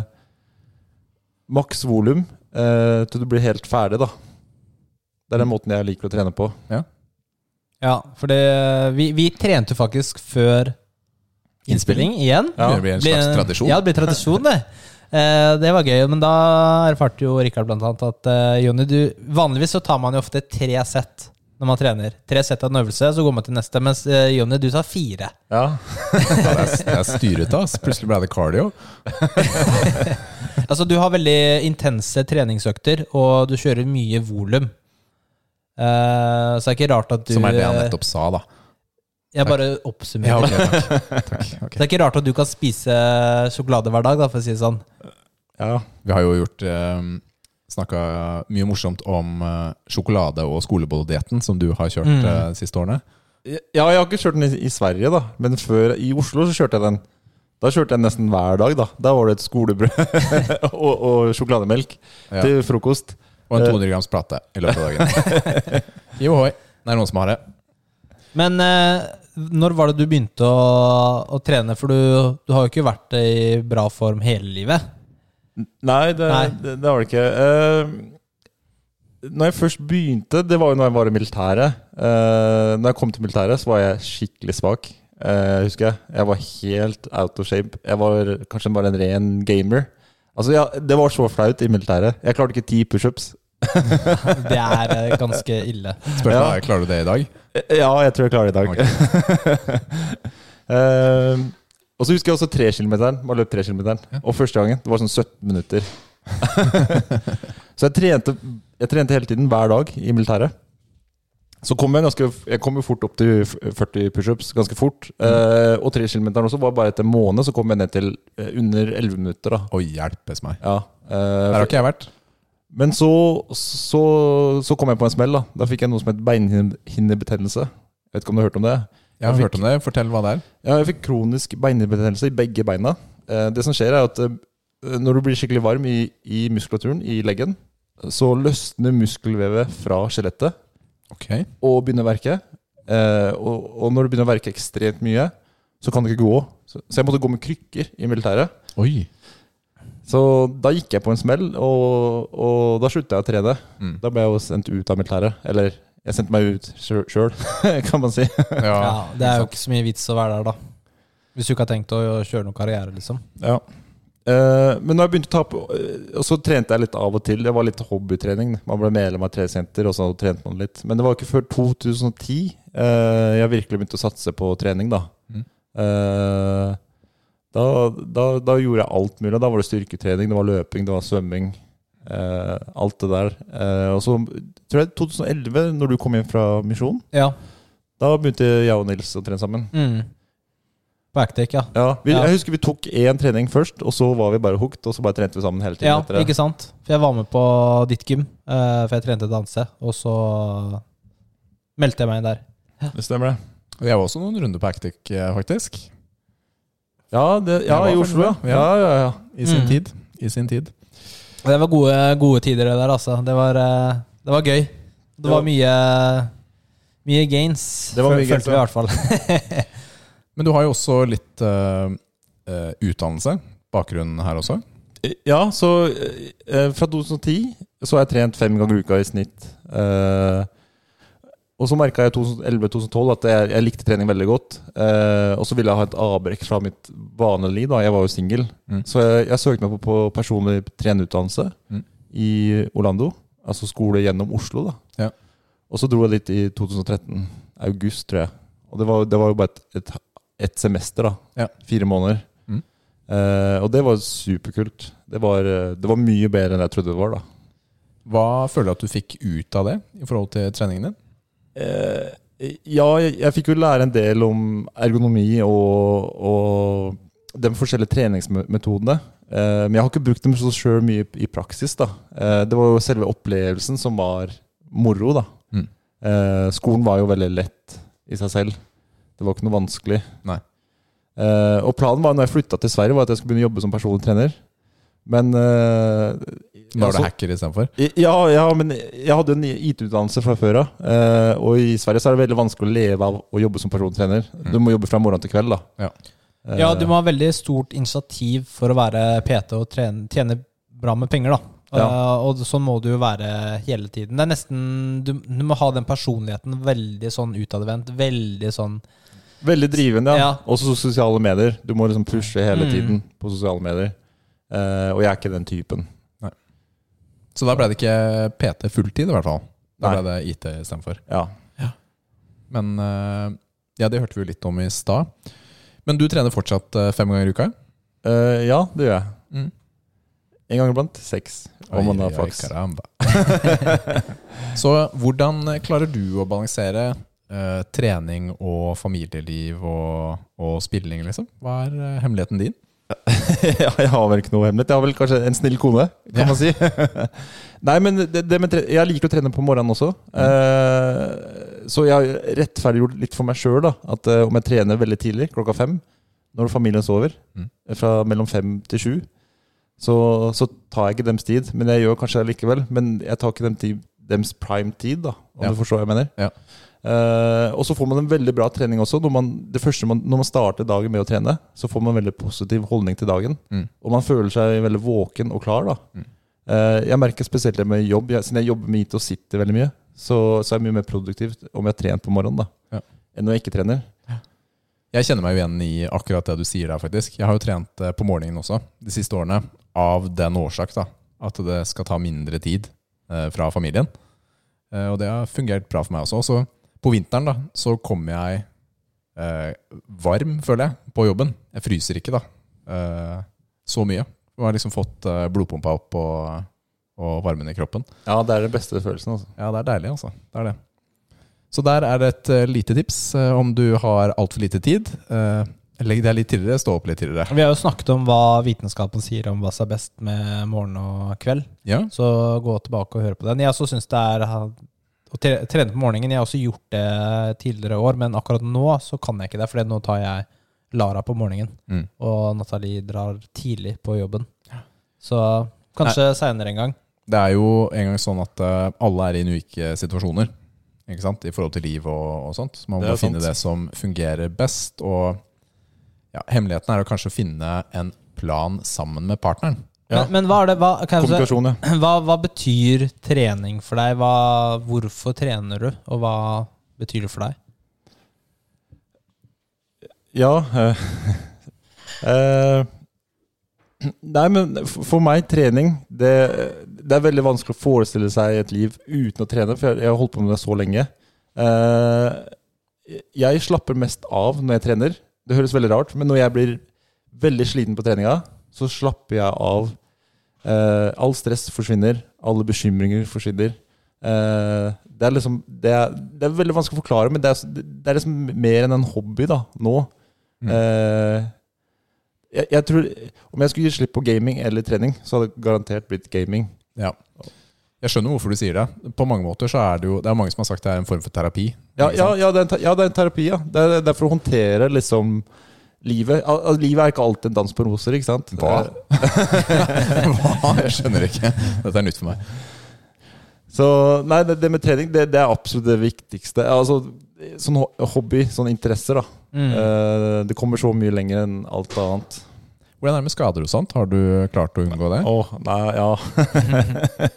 C: maks volum uh, til du blir helt ferdig, da. Det er den måten jeg liker å trene på.
A: Ja, for det, vi, vi trente faktisk før innspilling igjen.
C: Ja.
B: Det blir en slags tradisjon.
A: Ja, det blir tradisjon, det. Eh, det var gøy, men da erfarte jo Rikard blant annet at eh, Jonny, du Vanligvis så tar man jo ofte tre sett når man trener. Tre sett av en øvelse, så går man til neste. Mens uh, Jonny, du tar fire.
C: Ja.
B: Ja, det, er, det er styrete, ass. Plutselig ble det cardio.
A: Altså, du har veldig intense treningsøkter, og du kjører mye volum. Uh, så det er ikke rart at du
B: Som er det han nettopp sa, da.
A: Jeg bare oppsummerer.
B: Ja, okay, takk. takk. okay.
A: Det er ikke rart at du kan spise sjokolade hver dag, da, for å si det sånn.
C: ja.
B: Vi har jo gjort eh, snakka mye morsomt om eh, sjokolade- og skolebollodietten som du har kjørt
A: Mm.
B: eh, de siste årene.
C: Ja, jeg har ikke kjørt den i, i Sverige, da. Men før, i Oslo så kjørte jeg den. Da kjørte jeg nesten hver dag. Da Da var det et skolebrød og, og sjokolademelk
B: Ja.
C: til frokost.
B: Og en
C: Eh.
B: 200 grams plate i løpet av dagen. jo hoi. Det er noen som har det.
A: Men eh, når var det du begynte å, å trene? For du, du har jo ikke vært i bra form hele livet.
C: Nei, det,
A: Nei.
C: det, det var det ikke. Uh, når jeg først begynte, det var jo når jeg var i militæret. Uh, når jeg kom til militæret, så var jeg skikkelig svak. Uh, husker jeg. Jeg var helt out of shape. Jeg var kanskje bare en ren gamer. Altså, ja, Det var så flaut i militæret. Jeg klarte ikke ti pushups.
A: Det er ganske ille.
B: Spørsmålet
C: Ja.
B: er klarer du det i dag.
C: Ja, jeg tror jeg klarer det i dag. Eh, og så husker jeg også trekilometeren. Man løp trekilometeren. Og første gangen, det var sånn 17 minutter. så jeg trente, jeg trente hele tiden, hver dag, i militæret. Så kom jeg ganske Jeg kom jo fort opp til f- 40 pushups ganske fort. Eh, og trekilometeren også var bare etter en måned, så kom jeg ned til eh, under 11 minutter. da
B: Oi, hjelpes meg.
C: ja, eh,
B: Der har ikke jeg vært.
C: Men så, så, så kom jeg på en smell. Da Da fikk jeg noe som het beinhinnebetennelse. Jeg vet ikke om du har hørt om det?
B: Jeg har hørt om det. Fortell hva det er.
C: Ja, jeg fikk kronisk beinbetennelse i begge beina. Eh, Det som skjer, er at eh, når du blir skikkelig varm i, i muskulaturen i leggen, så løsner muskelvevet fra skjelettet
B: okay.
C: og begynner å verke. Eh, og, og når det begynner å verke ekstremt mye, så kan det ikke gå. Så, så jeg måtte gå med krykker i militæret.
B: Oi.
C: Så da gikk jeg på en smell, og, og da slutta jeg å trene.
B: Mm.
C: Da ble jeg jo sendt ut av militæret. Eller jeg sendte meg ut sjøl, kan man si.
B: Ja,
A: Det er jo ikke så mye vits å være der, da. Hvis du ikke har tenkt å kjøre noen karriere, liksom.
C: Ja. Eh, men når jeg begynte å ta på eh, Og så trente jeg litt av og til. Det var litt hobbytrening. Man ble medlem av tresenter, og så trente man litt. Men det var ikke før 2010 eh, jeg virkelig begynte å satse på trening, da.
B: Mm.
C: Eh, da, da. Da gjorde jeg alt mulig. Da var det styrketrening, det var løping, det var svømming. Eh, alt det der. Uh, og så tror jeg 2011, når du kom hjem fra misjon,
A: Ja.
C: da begynte jeg og Nils å trene sammen.
A: Mm. På Actic, ja.
C: Ja, vi,
A: Ja.
C: Jeg husker vi tok én trening først, og så var vi bare hooked, og så bare trente vi sammen hele tiden.
A: Ja,
C: etter det.
A: ikke sant? For jeg var med på ditt gym, uh, for jeg trente danse, og så meldte jeg meg inn der.
C: Det stemmer, det.
B: Og jeg var også noen runder på Actic, faktisk.
C: Ja, det, ja i Oslo, ja. ja, ja, ja.
B: I sin
A: Mm.
B: tid. I sin tid.
A: Det var gode, gode tider, det der, altså. Det var, eh, det var gøy. Det var mye Mye gains,
C: Det var mye
A: følte
C: gains,
A: vi i hvert fall.
B: Men du har jo også litt eh, eh, utdannelse. Bakgrunnen her også.
C: Ja, så uh, fra 2010 så har jeg trent fem ganger i uka i snitt. Eh, og så merka jeg i 2011-2012 at jeg, jeg likte trening veldig godt. Eh, og så ville jeg ha et avbrekk fra mitt vanlige liv. da, Jeg var jo singel.
B: Mm.
C: Så jeg, jeg søkte meg på, på personlig trenerutdannelse
B: Mm.
C: i Orlando. Altså skole gjennom Oslo, da.
B: Ja.
C: Og så dro jeg dit i 2013. August, tror jeg. Og det var, det var jo bare et, et, et semester, da.
B: Ja.
C: Fire måneder.
B: Mm.
C: Eh, og det var superkult. Det var, det var mye bedre enn jeg trodde det var, da.
B: Hva føler du at du fikk ut av det i forhold til treningen din?
C: Eh, ja, jeg, fikk jo lære en del om ergonomi og, og de forskjellige treningsmetodene. Eh, men jeg har ikke brukt dem så sjøl mye i praksis. da. Eh, det var jo selve opplevelsen som var moro. da.
B: Mm.
C: Eh, skolen var jo veldig lett i seg selv. Det var ikke noe vanskelig.
B: Nei.
C: Eh, og planen var når jeg flytta til Sverige, var at jeg skulle begynne å jobbe som personlig trener. Men uh,
B: Nå er
C: altså-
B: du hacker istedenfor?
C: ja, ja, men jeg hadde en IT-utdannelse fra før av. Uh, og i Sverige så er det veldig vanskelig å leve av å jobbe som persontrener. Du må jobbe fra morgen til kveld. da
B: Ja.
C: Uh,
A: Ja, du må ha veldig stort initiativ for å være PT og trene, tjene bra med penger, da.
C: Ja.
A: Uh, og sånn må du jo være hele tiden. Det er nesten Du, du må ha den personligheten veldig sånn utadvendt. Veldig sånn
C: Veldig drivende, ja.
A: Ja.
C: Også sosiale medier. Du må liksom pushe hele
A: Mm.
C: tiden på sosiale medier. Eh, og jeg er ikke den typen.
B: Så da ble det ikke PT fulltid, i hvert fall. Da
C: Nei.
B: ble det IT istedenfor.
C: Ja.
B: Men uh, ja, det hørte vi jo litt om i stad. Men du trener fortsatt eh, fem ganger i uka?
C: Uh, ja, det gjør jeg.
B: Mm.
C: En gang iblant seks. Om man har flaks.
B: Så hvordan klarer du å balansere eh, trening og familieliv og, og spilling, liksom? Hva er hemmeligheten din?
C: ja, jeg har vel ikke noe hemmelighet. Jeg har vel kanskje en snill kone, kan
B: Ja.
C: man si. Nei, men det, det med jeg liker å trene på morgenen også. Eh, så jeg har rettferdiggjort litt for meg sjøl at eh, om jeg trener veldig tidlig, klokka fem, når familien sover,
B: Mm.
C: fra mellom fem til sju, så, så tar jeg ikke dems tid. Men jeg gjør kanskje det likevel. Men jeg tar ikke dem tid, dems prime tid, da, om
B: Ja.
C: du forstår hva jeg mener.
B: Ja.
C: Eh, og så får man en veldig bra trening også. Når man, det første man, når man starter dagen med å trene, så får man en veldig positiv holdning til dagen.
B: Mm.
C: Og man føler seg veldig våken og klar. da
B: Mm.
C: Uh, Jeg merker spesielt det med jobb. Jeg, siden jeg jobber med IT og sitter veldig mye, så, så er det mye mer produktivt om jeg har trent på morgenen da
B: Ja.
C: enn når jeg ikke trener.
B: Jeg kjenner meg jo igjen i akkurat det du sier der, faktisk. Jeg har jo trent eh, på morgenen også de siste årene, av den årsak da, at det skal ta mindre tid fra familien. Eh, og det har fungert bra for meg også. Så på vinteren da, så kommer jeg eh, varm, føler jeg, på jobben. Jeg fryser ikke da, eh, så mye. Jeg har liksom fått eh, blodpumpa opp og, og varmen i kroppen.
C: Ja, det er den beste følelsen. Altså.
B: Ja, det er deilig, altså. Det er det. Så der er det et eh, lite tips eh, om du har altfor lite tid. eh, legg deg litt tidligere, stå opp litt tidligere.
A: Vi har jo snakket om hva vitenskapen sier om hva som er best med morgen og kveld.
B: Ja,
A: Så gå tilbake og høre på den. Jeg også syns det er å trene på morgenen. Jeg har også gjort det tidligere år, men akkurat nå så kan jeg ikke det, for nå tar jeg Lara på morgenen.
B: Mm.
A: Og Nathalie drar tidlig på jobben. Så kanskje seinere en gang.
B: Det er jo en gang sånn at eh, alle er i unike situasjoner ikke sant? i forhold til liv og, og sånt. Så man må finne
C: sant.
B: det som fungerer best. Og ja, hemmeligheten er å kanskje finne en plan sammen med partneren.
C: Ja.
A: Men, men hva det hva,
C: Kommunikasjon, ja.
A: hva, hva betyr trening for deg? Hvorfor trener du, og hva betyr det for deg?
C: Ja eh, eh, Nei, men for meg, trening det, det er veldig vanskelig å forestille seg et liv uten å trene, for jeg, jeg har holdt på med det så lenge. Eh, jeg slapper mest av når jeg trener. Det høres veldig rart, men når jeg blir veldig sliten på treninga, så slapper jeg av. Eh, all stress forsvinner, alle bekymringer forsvinner. Eh, det er liksom det er, det er veldig vanskelig å forklare, men det er, det er liksom mer enn en hobby da, nå.
B: Mm.
C: Eh, jeg, jeg tror Om jeg skulle gi slipp på gaming eller trening, så hadde det garantert blitt gaming.
B: Ja. Jeg skjønner hvorfor du sier det. På mange måter så er det jo Det er mange som har sagt det er en form for terapi.
C: Ja, ja, ja, det, er en, ja det er en terapi, ja. Det er, det er for å håndtere liksom livet. Al livet er ikke alltid en dans på roser, ikke sant?
B: Hva?
C: Eh,
B: Hva? Jeg skjønner ikke. Dette er nytt for meg.
C: Så nei, det, det med trening, det, det er absolutt det viktigste. Altså, sånn hobby, sånn interesser, da.
A: Mm.
C: Eh, det kommer så mye lenger enn alt annet.
B: Hvordan er det med skader og sånt? Har du klart å unngå det?
C: Åh, nei, ja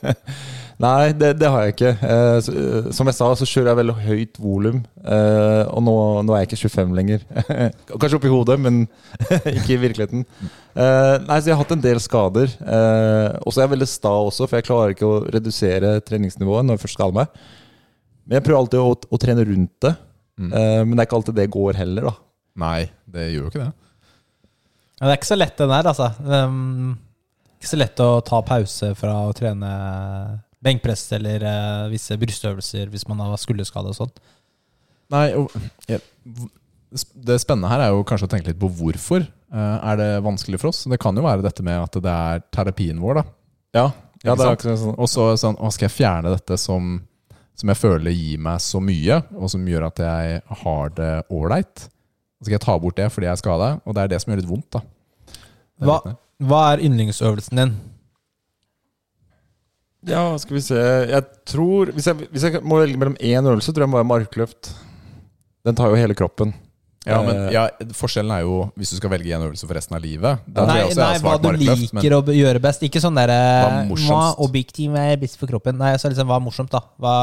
C: Nei, det, det har jeg ikke. Eh, eh, som jeg sa, så kjører jeg veldig høyt volum. Eh, og nå, nå er jeg ikke 25 lenger. Kanskje oppi hodet, men ikke i virkeligheten. Eh, nei, så jeg har hatt en del skader. Eh, og så er jeg veldig sta også, for jeg klarer ikke å redusere treningsnivået når jeg først skader meg. Men jeg prøver alltid å, å trene rundt det.
B: Mm.
C: Eh, men det er ikke alltid det går heller, da.
B: Nei, det gjør jo ikke det.
A: Ja, det er ikke så lett, den der, altså. Um, ikke så lett å ta pause fra å trene benkpress eller eh, visse brystøvelser hvis man har skulderskade og sånn.
B: Nei, og, ja, Det spennende her er jo kanskje å tenke litt på hvorfor eh, er det vanskelig for oss. Det kan jo være dette med at det er terapien vår. da
C: Ja, ja det er akkurat sånn.
B: Og så sånn, å, skal jeg fjerne dette som, som jeg føler gir meg så mye, og som gjør at jeg har det ålreit? Så skal jeg ta bort det fordi jeg er skada, og det er det som gjør litt vondt. da
A: Hva, hva er yndlingsøvelsen din?
C: Ja, skal vi se Jeg tror Hvis jeg, hvis jeg må velge mellom én øvelse, tror jeg må være markløft. Den tar jo hele kroppen.
B: Ja, men
C: Eh,
B: ja, Forskjellen er jo hvis du skal velge en øvelse for resten av livet. Da
A: Nei,
B: også
A: nei hva du
B: liker men
A: å gjøre best. Ikke sånn derre
B: Hva er
A: Hva
B: morsomst?
A: objektiv er best for kroppen. Nei, så liksom, hva er morsomt, da? Hva,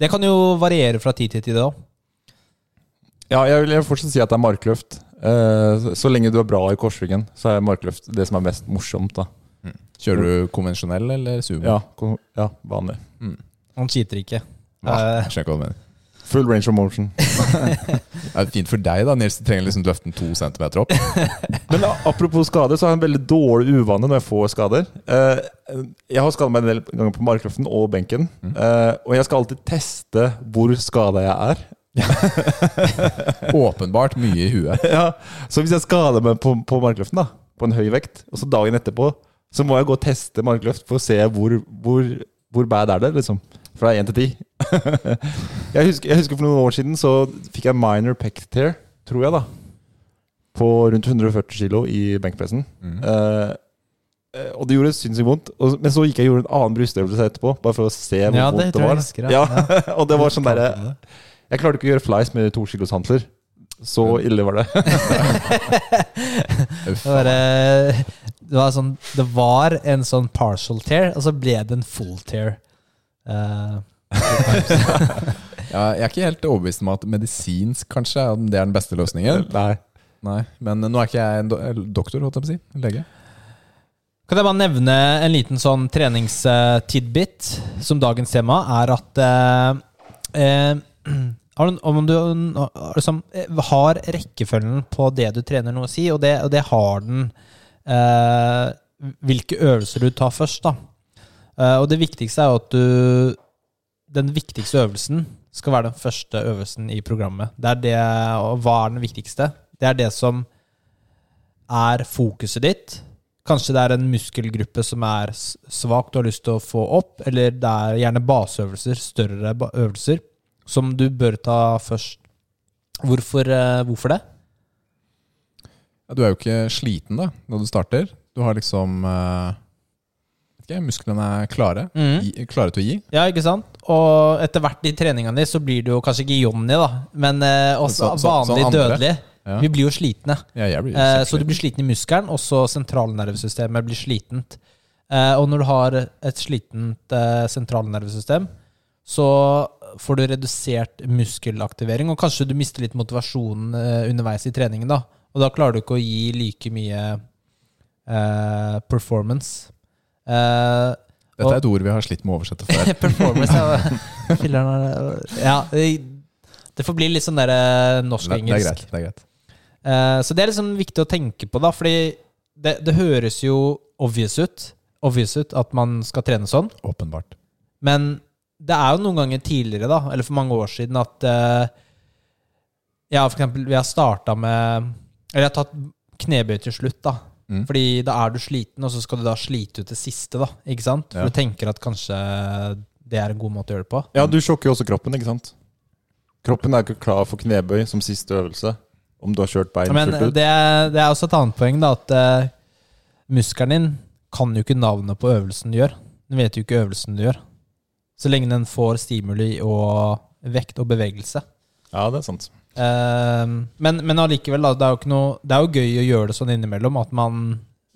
A: det kan jo variere fra tid til tid òg.
C: Ja, jeg vil fortsatt si at det er markløft. Eh, så- så lenge du er bra i korsryggen, så er markløft det som er mest morsomt. da
B: Kjører du konvensjonell eller sumo?
C: Ja, ja vanlig.
A: Han cheater ikke.
B: Ja,
A: Eh,
B: jeg skjønner hva du mener.
C: Full range of motion.
B: Det er fint for deg, da, Nils. Du trenger liksom løfte den to centimeter opp.
C: Men apropos skade, så har jeg en veldig dårlig uvane når jeg får skader. Eh, jeg har skadet meg en del ganger på markløften og benken. Eh, og jeg skal alltid teste hvor skada jeg er.
B: Åpenbart mye i huet.
C: ja, så hvis jeg skader meg på, på markløften, da på en høy vekt, og så dagen etterpå så må jeg gå og teste markløft for å se hvor, hvor, hvor bad er det, liksom. Fra 1 til 10. jeg, husker, jeg husker for noen år siden så fikk jeg minor pec tear, tror jeg, da. På rundt 140 kilo i benkpressen. Mm. eh, og det gjorde sinnssykt vondt. Men så gikk jeg og gjorde en annen brystøvelse etterpå, bare for å se hvor
A: Ja, det
C: vondt det var.
A: jeg husker, ja.
C: ja. og det var sånn derre Jeg klarte ikke å gjøre flies med to kilos hantler. Så ille var det.
A: Det var, eh, det var sånn Det var en sånn partial tear, og så ble det en full tear. Uh,
B: Ja, jeg er ikke helt overbevist om at medisinsk kanskje det er den beste løsningen.
C: Nei.
B: Nei, Men nå er ikke jeg en do eh, doktor, holdt jeg på å si. Lege.
A: Kan jeg bare nevne en liten sånn treningstidbit som dagens tema, er at eh, eh, har du- om du liksom, har rekkefølgen på det du trener noe å si, og det, og det har den eh, hvilke øvelser du tar først, da. Eh, og det viktigste er jo at du Den viktigste øvelsen skal være den første øvelsen i programmet. Det er det, og hva er den viktigste? Det er det som er fokuset ditt. Kanskje det er en muskelgruppe som er svak du har lyst til å få opp, eller det er gjerne baseøvelser, større øvelser, som du bør ta først. Hvorfor, eh, hvorfor det?
B: Ja, du er jo ikke sliten da når du starter. Du har liksom eh, ikke, Musklene er klare.
A: Mm.
B: Gi, klare til å gi.
A: Ja, ikke sant? Og etter hvert i treningene dine så blir du jo kanskje ikke Johnny, da, men eh, også
B: Så- så-
A: vanlig
B: sånn
A: dødelig.
B: Ja.
A: Vi blir jo slitne.
B: Ja, blir
A: Eh, så du blir sliten i muskelen, og så sentralnervesystemet blir slitent. Eh, og når du har et slitent eh, sentralnervesystem, så får du redusert muskelaktivering, og kanskje du mister litt motivasjonen eh, underveis i treningen. da. Og da klarer du ikke å gi like mye eh, performance. Eh,
B: Dette er et ord vi har slitt med å oversette før.
A: performance, ja. Ja. Det får bli litt sånn der eh, norsk-engelsk.
B: det er greit
A: Eh, så det er liksom viktig å tenke på, da, fordi det, det høres jo obvious ut, obvious ut at man skal trene sånn,
B: Åpenbart.
A: men det er jo noen ganger tidligere, da, eller for mange år siden, at uh, Ja, for eksempel, vi har starta med Eller jeg har tatt knebøy til slutt, da.
B: Mm.
A: Fordi da er du sliten, og så skal du da slite ut det siste, da. Ikke sant? For
B: Ja.
A: du tenker at kanskje det er en god måte å gjøre det på.
C: Ja, du sjokker jo også kroppen, ikke sant? Kroppen er ikke klar for knebøy som siste øvelse. Om du har kjørt bein
A: Men
C: fullt ut.
A: det, det er også et annet poeng, da, at uh, muskelen din kan jo ikke navnet på øvelsen du gjør. Den vet jo ikke øvelsen du gjør. Så lenge den får stimuli og vekt og bevegelse.
C: Ja, det er sant.
A: Eh, men, men allikevel, da, det er, jo ikke noe, det er jo gøy å gjøre det sånn innimellom, at man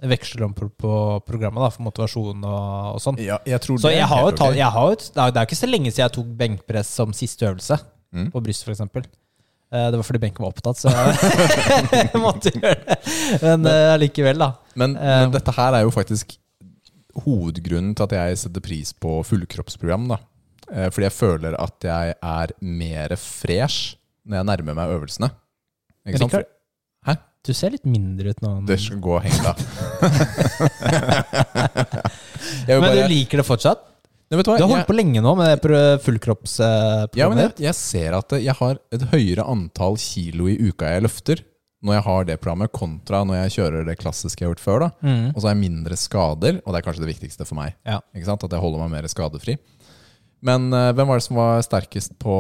A: veksler om på, på programmet da, for motivasjon og, og sånn.
B: Ja, jeg tror
A: Så
B: det
A: jeg har jo tatt,
B: ok.
A: jeg har det er det er ikke så lenge siden jeg tok benkpress som siste øvelse.
B: Mm.
A: På bryst, f.eks. Det var fordi benken var opptatt, så jeg måtte gjøre det. Men eh, allikevel, da.
B: Men,
A: Eh,
B: men dette her er jo faktisk hovedgrunnen til at jeg setter pris på fullkroppsprogram. da. Eh, Fordi jeg føler at jeg er mer fresh når jeg nærmer meg øvelsene. Ikke sant?
A: Rikard,
B: Hæ?
A: Du ser litt mindre ut nå.
B: Det skal gå og henge deg. Jeg
A: Men
B: bare-
A: du liker det fortsatt?
B: Nei, vet du?
A: Du har
B: Jeg-
A: holdt på lenge nå med fullkroppsprogrammet.
B: Ja, men jeg, jeg ser at jeg har et høyere antall kilo i uka jeg løfter når jeg har det programmet, kontra når jeg kjører det klassiske jeg har gjort før. da
A: Mm.
B: Og så har jeg mindre skader, og det er kanskje det viktigste for meg.
A: Ja.
B: Ikke sant? At jeg holder meg mer skadefri. Men uh, hvem var det som var sterkest på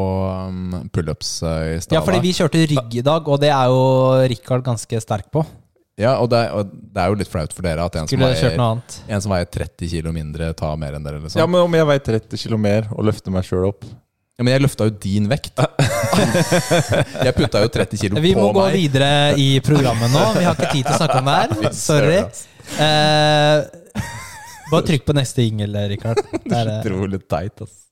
B: um, pullups uh, i stad?
A: ja, fordi vi kjørte rygg i dag, og det er jo Rikard ganske sterk på.
B: Ja, og det, er- og det er jo litt flaut for dere at en som, veier, en som veier 30 kilo mindre, tar mer enn dere. Liksom.
C: Ja, men om jeg veier 30 kilo mer og løfter meg sjøl opp
B: Ja, men jeg løfta jo din vekt. jeg putta jo 30 kilo
A: Vi må gå
B: meg.
A: videre i programmet nå. Vi har ikke tid til å snakke om det her. Sorry. Eh, bare trykk på neste jingle, Rikard. Det er, eh,
B: Utrolig teit, ass.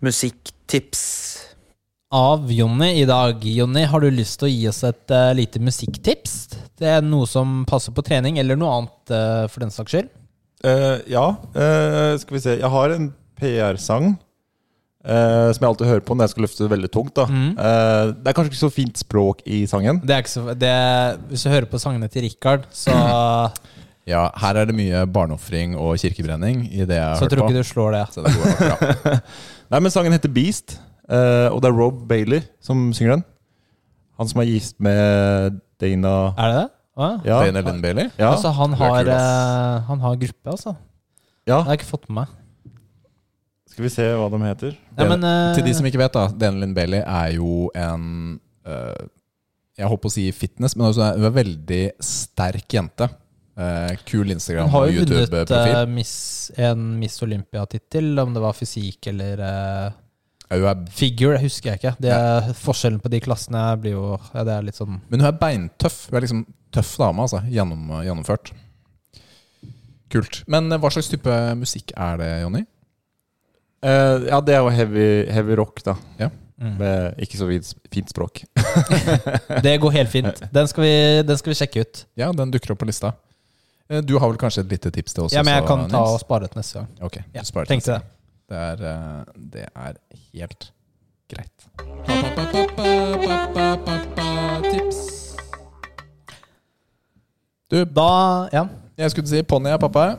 D: Musikktips.
A: av Jonny i dag. Jonny, har du lyst til å gi oss et uh, lite musikktips? Det er noe som passer på trening, eller noe annet uh, for den saks skyld?
C: Uh, Ja, eh, skal vi se. Jeg har en PR-sang Uh, som jeg alltid hører på når jeg skal løfte det veldig tungt. da
A: Mhm.
C: Eh, Det er kanskje ikke så fint språk i sangen.
A: Det er ikke så, det, hvis du hører på sangene til Richard, så,
B: Ja, her er det mye barneofring og kirkebrenning i det jeg har
A: så
B: hørt
A: tror
B: på.
A: ikke du slår det.
B: Så det går bra.
C: Nei, men sangen heter Beast, eh, og det er Rob Bailey som synger den. Han som er gift med Dana
A: Er det det? Ah, ja.
B: Dana Lynn Bailey.
C: ja,
A: Altså, han har, eh, han har gruppe, altså.
C: ja.
A: Det har jeg ikke fått med meg.
C: Skal vi se hva de heter.
A: Ja, men, uh...
B: Til de som ikke vet, da. Dana Lynn Bailey er jo en uh, Jeg holdt på å si fitness, men hun er en veldig sterk jente. Eh, kul
A: Hun
B: Instagram
A: har
B: og
A: jo vunnet
B: YouTube-profil.
A: eh, miss, en Miss Olympia-tittel, om det var fysikk eller
B: uh, er,
A: figure, det husker jeg ikke. Det er, Forskjellen på de klassene blir jo ja, Det er litt sånn
B: men hun er beintøff. Hun er liksom tøff dame, altså. Gjennom, gjennomført. Kult. Men hva slags type musikk er det, Jonny?
C: Uh, ja, det er jo heavy, heavy rock, da.
A: mm.
C: Med ikke så fint, fint språk.
A: Det går helt fint. Den skal, vi, den skal vi sjekke ut.
B: Ja, den dukker opp på lista. Eh, Du har vel kanskje et lite tips til oss
A: Ja, men jeg
B: også,
A: kan ta og spare det til neste gang.
B: Ok,
A: Ja,
B: du sparer
A: tenkte det.
B: Det er, eh, det er helt greit. Tips. Du,
A: Da Ja.
B: jeg skulle si ponni er pappa.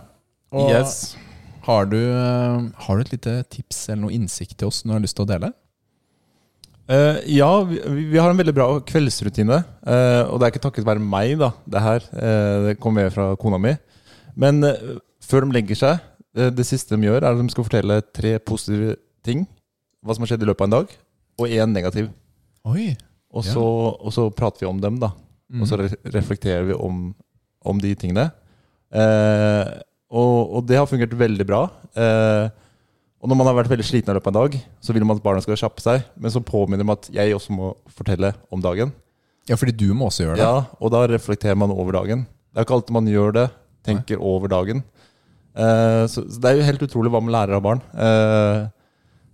B: Og
C: Yes.
B: har, du, eh, har du et lite tips eller noe innsikt til oss du har lyst til å dele?
C: Eh, ja, vi, vi har en veldig bra kveldsrutine. Uh, og det er ikke takket være meg, da, det her. Uh, det kommer med fra kona mi. Men før de legger seg, det siste de gjør, er at de skal fortelle tre positive ting. Hva som har skjedd i løpet av en dag, og én negativ.
B: Oi.
C: Og
B: Ja.
C: så, og så prater vi om dem, da. Og så re reflekterer vi om, om de tingene. Og, og det har fungert veldig bra. Eh, og når man har vært veldig sliten i løpet av en dag, så vil man at barna skal kjappe seg. Men så påminner man at jeg også må fortelle om dagen.
B: Ja, fordi du må også gjøre det.
C: Ja, Og da reflekterer man over dagen. Det er ikke alltid man gjør det. Tenker over dagen. Eh, så, så det er jo helt utrolig hva man lærer av barn. Eh,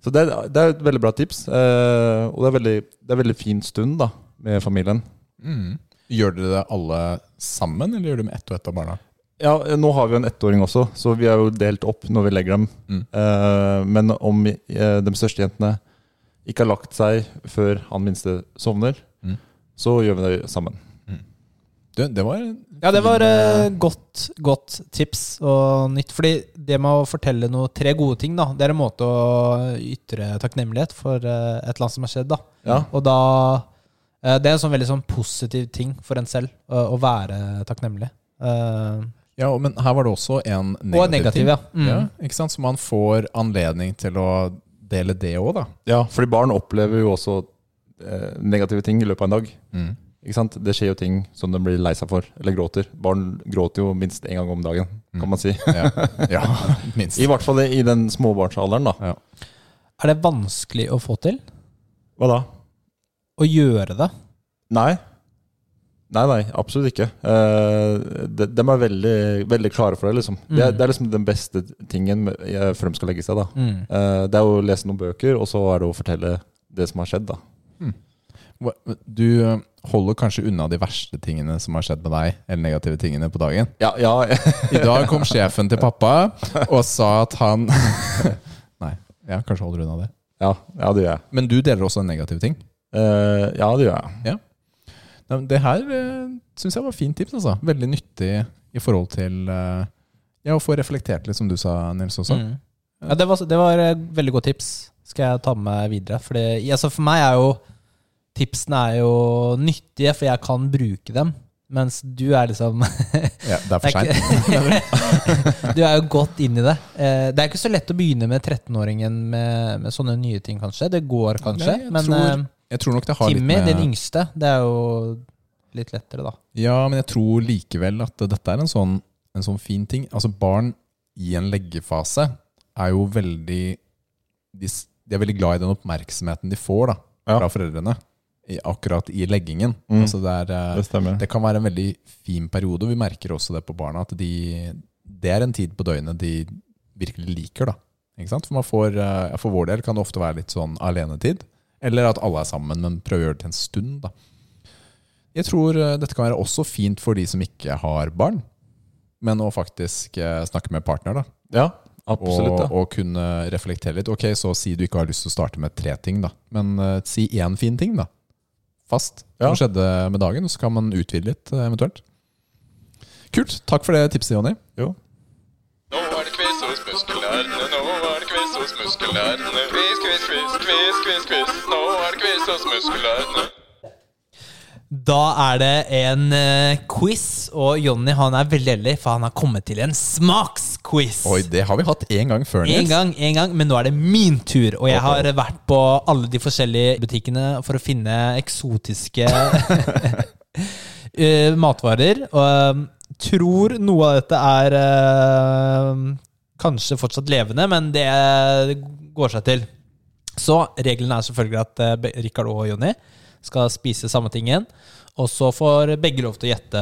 C: så det, er- det er et veldig bra tips. Eh, og det er veldig, det er veldig fin stund da, med familien.
B: Mm. Gjør dere det alle sammen, eller gjør dere det med ett og ett av barna?
C: Ja, nå har vi jo en ettåring også, så vi er jo delt opp når vi legger dem.
B: Mm.
C: Eh, men om eh, de største jentene ikke har lagt seg før han minste sovner,
B: Mm.
C: så gjør vi det sammen.
B: Du, det var
A: Ja, det var eh, godt, godt tips og nytt. Fordi det med å fortelle noe, tre gode ting, da, det er en måte å ytre takknemlighet for eh, et eller annet som har skjedd. da.
C: Ja,
A: Og da eh, Det er en sånn veldig sånn positiv ting for en selv, å, å være takknemlig. Eh,
B: Ja, men her var det også en negativ,
A: og en negativ,
B: ting.
A: ja. Mm.
B: ja. Ikke sant? Så man får anledning til å dele det òg, da.
C: ja fordi barn opplever jo også eh, negative ting i løpet av en dag.
B: Mm.
C: Ikke sant? Det skjer jo ting som de blir lei seg for, eller gråter. Barn gråter jo minst én gang om dagen,
B: Mm.
C: kan man si.
B: Ja. ja, minst.
C: I hvert fall i den småbarnsalderen, da.
A: Er det vanskelig å få til?
C: Hva da?
A: Å gjøre det?
C: Nei. Nei, nei, absolutt ikke. Eh, de, de er veldig, veldig klare for det. liksom. Det, er,
A: Mm.
C: det er liksom den beste tingen eh, før de skal legge seg. da.
A: Mm.
C: Eh, det er å lese noen bøker, og så er det å fortelle det som har skjedd. da.
B: Mm. Du holder kanskje unna de verste tingene som har skjedd med deg, eller negative tingene på dagen.
C: Ja, ja,
B: I dag kom sjefen til pappa og sa at han Nei, ja, kanskje holder unna det.
C: ja, ja det gjør jeg.
B: Men du deler også en negativ ting.
C: Uh, ja, det gjør jeg.
B: Nei, Det her uh, syns jeg var fint tips. altså. Veldig nyttig i forhold til eh, ja, å få reflektert litt, som du sa, Nils også.
A: Mm. Ja, det var, det var eh, veldig godt tips. Skal jeg ta med meg videre. Fordi, altså for meg er jo tipsene er jo nyttige, for jeg kan bruke dem. Mens du er liksom
B: Ja, det er for seint.
A: Du er jo godt inn i det. Eh, Det er ikke så lett å begynne med 13-åringen med, med sånne nye ting, kanskje. Det går kanskje.
B: Nei, jeg
A: men
B: tror-
A: eh,
B: Jeg tror nok det har
A: Timmy,
B: litt med
A: din yngste, det er jo litt lettere, da.
B: Ja, men jeg tror likevel at dette er en sånn, en sånn fin ting. Altså Barn i en leggefase er jo veldig De, de er veldig glad i den oppmerksomheten de får da
C: Ja.
B: foreldrene. I, akkurat i leggingen.
C: Mm.
B: Altså det, er, eh,
C: Det stemmer.
B: det kan være en veldig fin periode. Vi merker også det på barna. At de, det er en tid på døgnet de virkelig liker. da Ikke sant? For, man får, eh, for vår del kan det ofte være litt sånn alenetid. Eller at alle er sammen, men prøver å gjøre det til en stund. da Jeg tror eh, dette kan være også fint for de som ikke har barn, men å faktisk eh, snakke med partner. da
C: Ja, Absolutt,
B: og, og kunne reflektere litt. Ok, så si du ikke har lyst til å starte med tre ting, da. Men uh, si én fin ting, da. Fast.
C: Ja.
B: Som skjedde med dagen, så kan man utvide litt, eventuelt. Kult. Takk for det tipset, Jonny.
C: Jo.
D: Muskelnerdene. Quiz, quiz, quiz, quiz, quiz, quiz. Nå er det quiz hos muskulærene.
A: Da er det en eh, quiz, og Jonny han er veldig heldig, for han har kommet til en smaksquiz.
B: Oi, det har vi hatt én gang før,
A: En
B: Nils.
A: gang, en gang, men nå er det min tur. Og jeg har vært på alle de forskjellige butikkene for å finne eksotiske eh, matvarer. Og eh, tror noe av dette er kanskje fortsatt levende, men det går seg til. Så reglene er selvfølgelig at eh, Rikard og Jonny skal spise samme ting igjen. Og så får begge lov til å gjette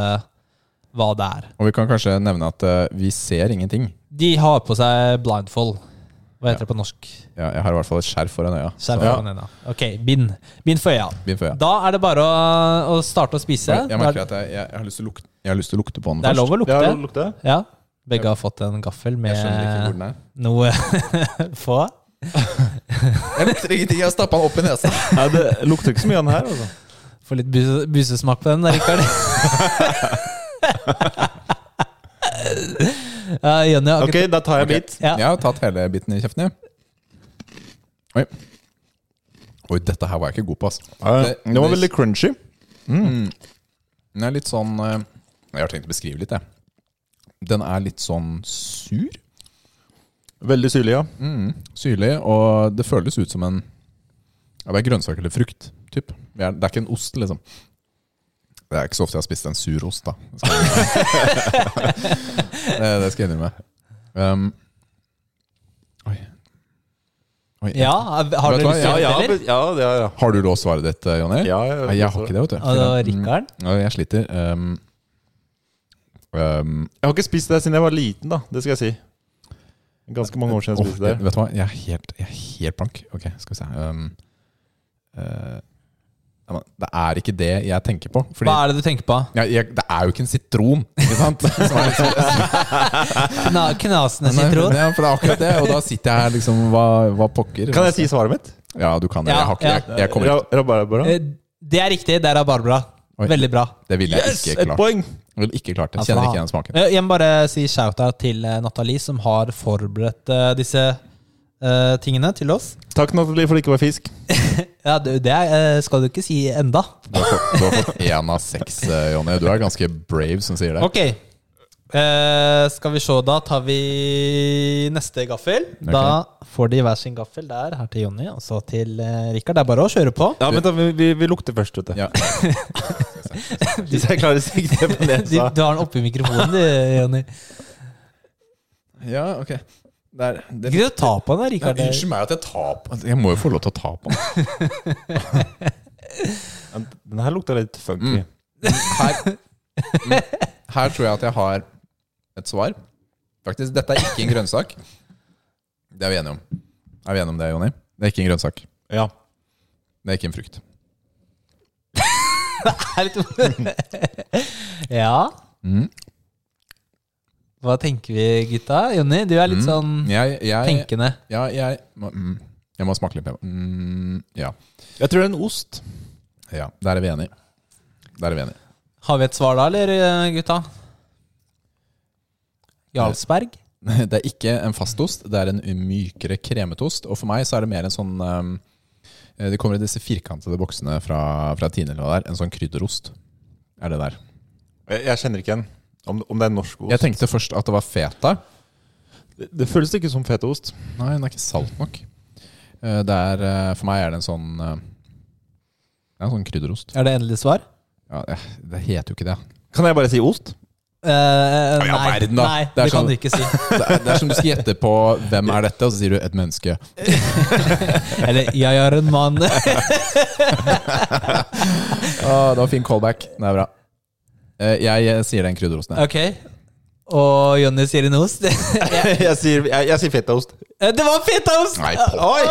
A: hva det er.
B: Og vi kan kanskje nevne at eh, vi ser ingenting.
A: De har på seg blindfold. Hva heter det på norsk?
B: Ja, jeg har i hvert fall et skjerf foran øya.
A: Skjerf
B: foran
A: foran øynene. Ok, bind. Bind for øya.
B: Bind for øya.
A: Da er det bare å, å starte å spise.
B: Jeg merker at jeg, jeg, jeg, har lyst til å lukte, jeg har lyst til å lukte på den
A: det er
B: først.
A: lov å lukte.
C: Ja, lukte.
A: Ja. Begge har fått en gaffel
B: Jeg skjønner ikke hvor
A: med
B: den er.
A: noe få.
B: Jeg lukter ingenting, jeg har stappa den opp i nesa.
C: Nei, det lukter ikke så mye av den her. Altså.
A: Få litt buse, busesmak på den, da, Rikard. ja, Jenny,
C: Ok, da tar jeg en bit.
A: Ja.
B: Jeg har tatt hele biten i kjeften, jeg. Oi. Oi, dette her var jeg ikke god på, ass. Det-
C: Den var veldig crunchy.
B: Den er litt sånn eh, Jeg har tenkt å beskrive litt, jeg. Den er litt sånn sur.
C: Veldig syrlig, ja.
B: Mm, syrlig, og det føles ut som en ja, Det er grønnsak eller frukt. Typ. Det, er, ikke en ost, liksom. Det er ikke så ofte jeg har spist en sur ost, da. Det skal jeg innrømme. det, det. Um, oi. oi.
A: ja, har du lyst til å
C: Ja, ja,
A: gjette, eller?
C: ja, ja, ja.
B: Har du låst svaret ditt, eh, Jonny?
C: ja
B: jeg, jeg har ikke det, vet du.
A: Og Rikard?
B: Jeg sliter. Um, um,
C: Jeg har ikke spist det siden jeg var liten, da. Det skal jeg si. Ganske mange år siden jeg
B: spiste
C: spiste det.
B: Vet du hva, jeg er helt, jeg er helt blank. Ok, skal vi se. Um, uh, det er ikke det jeg tenker på. Fordi
A: Hva er det du tenker på?
B: Ja, jeg, det er jo ikke en sitron, ikke sant?
A: Kna, knasende
B: Nei,
A: sitron?
B: Ja, for det er akkurat det. Og da sitter jeg her liksom Hva, hva pokker?
C: Kan jeg si svaret mitt?
B: Ja, du kan det.
A: Ja,
B: Jeg, har ikke,
A: ja.
B: jeg, jeg kommer ikke
A: Eh, Det er riktig. Det er rabarbra.
B: Oi.
A: Veldig bra.
B: Det ville jeg
C: Yes!
B: ikke
C: Et poeng!
B: Jeg ikke klart det.
A: Altså,
B: Kjenner ikke igjen smaken.
A: Eh, Jeg må bare si shout-out til eh, Nathalie, som har forberedt eh, disse uh, tingene til oss.
C: Takk, Nathalie, for det ikke var fisk.
A: Ja, det, det uh, skal du ikke si enda.
B: Du har fått, én av seks, uh, Jonny. Du er ganske brave som sier det.
A: Ok. Uh, skal vi se, da tar vi neste gaffel. Da får de hver sin gaffel der. Her til Jonny, og så til uh, Rikard. Det er bare å kjøre på.
C: Ja, men da, vi, vi, vi lukter først, vet du.
B: Ja.
C: Hvis jeg klarer å sikte på
A: Du,
C: nesa.
A: du har den oppi mikrofonen, du, Jonny.
B: ja, ok. Der, er, det,
A: Ikke å ta på den, Rikard.
B: unnskyld meg at jeg tar på Jeg må jo få lov til å ta på den.
C: Den her lukter litt funky.
B: Her, mm, her tror jeg at jeg har et svar. Faktisk, dette er ikke en grønnsak. Det er vi enige om. Er vi enige om det, Jonny? Det er ikke en grønnsak.
C: Ja.
B: Det er ikke en frukt.
A: Litt- ja.
B: Mm.
A: Hva tenker vi, gutta? Jonny, du er litt
B: Mm.
A: sånn
B: Jeg, jeg,
A: tenkende.
B: ja, jeg, må- mm, jeg må smake litt på mm, Ja.
C: Jeg tror det er en ost.
B: ja. Der er vi enige. Der er vi enige.
A: Har vi et svar da, eller, gutta? Jarlsberg?
B: Det er ikke en fastost, det er en mykere kremetost. Og for meg så er det mer en sånn um, Det kommer i disse firkantede boksene fra, fra Tine eller hva det er. En sånn krydderost. Er det der.
C: Jeg, jeg kjenner ikke igjen om, om det er norsk ost.
B: Jeg tenkte først at det var feta.
C: det, det føles ikke som fetaost.
B: Nei, den er ikke salt nok. Eh, Det er, eh, for meg er det en sånn eh, Det er en sånn krydderost.
A: Er det endelig svar?
B: Ja, eh, det heter jo ikke det.
C: Kan jeg bare si ost?
A: Eh,
B: ja,
A: nei,
B: verden da.
A: nei,
B: Det
A: det,
B: er
A: kan
B: sånn-
A: du ikke si.
B: Det er, det er som du skal gjette på 'hvem er dette', og så sier du 'et menneske'.
A: Eller 'jeg er en mann'.
B: Å, det var fin callback. Det er bra. Eh, Jeg, eh, sier den krydderosten. her.
A: ok. Og Jonny sier en ost.
C: jeg, sier, jeg, jeg sier fetaost.
A: Det var fetaost!
B: Nei,
C: Oi!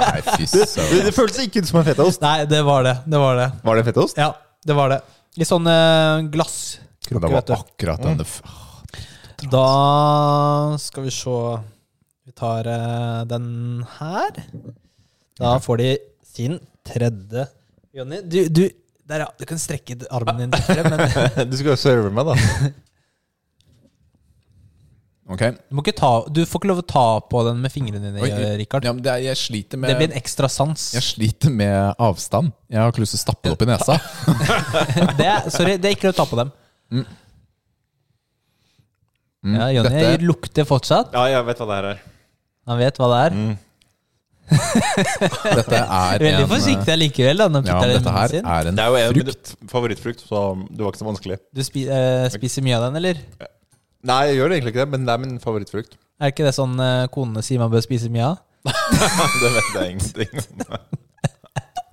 B: Nei, fy
C: Det, det, det føltes ikke ut som en fetaost.
A: Nei, det var det. Det var det.
C: Var det fetaost?
A: Ja, det var det. I sånn glasskrukker, glasskrukke,
B: Det var
A: vet du.
B: akkurat den det
A: Da skal vi se Vi tar eh, den her. Da får de sin tredje Jonny, du, du der, ja. Du kan strekke armen din litt frem, men
C: Du skal jo serve meg, da.
B: Ok.
A: du, må ikke ta, du får ikke lov å ta på den med fingrene dine,
B: Oi,
A: Rikard.
B: Ja, det er, med
A: Det blir en ekstra sans.
B: Jeg sliter med avstand. Jeg har ikke lyst til å stappe det opp i nesa.
A: Det er, sorry, det er ikke lov å ta på dem.
B: Mm,
A: Ja, Jonny
B: dette-
A: lukter fortsatt.
C: Ja, jeg vet hva det her er.
A: Han vet hva det er.
C: Mm.
B: Dette er
A: Veldig
B: en Veldig
A: forsiktig allikevel. Da,
B: Ja, dette her
A: sin.
B: er en
C: Det er jo en
B: frukt.
C: favorittfrukt, så det var ikke så vanskelig.
A: Du spi, eh, spiser mye av den, eller?
C: Nei, jeg gjør egentlig ikke det, men det er min favorittfrukt.
A: Er ikke det sånn eh, konene sier man bør spise mye av?
C: det vet jeg ingenting om.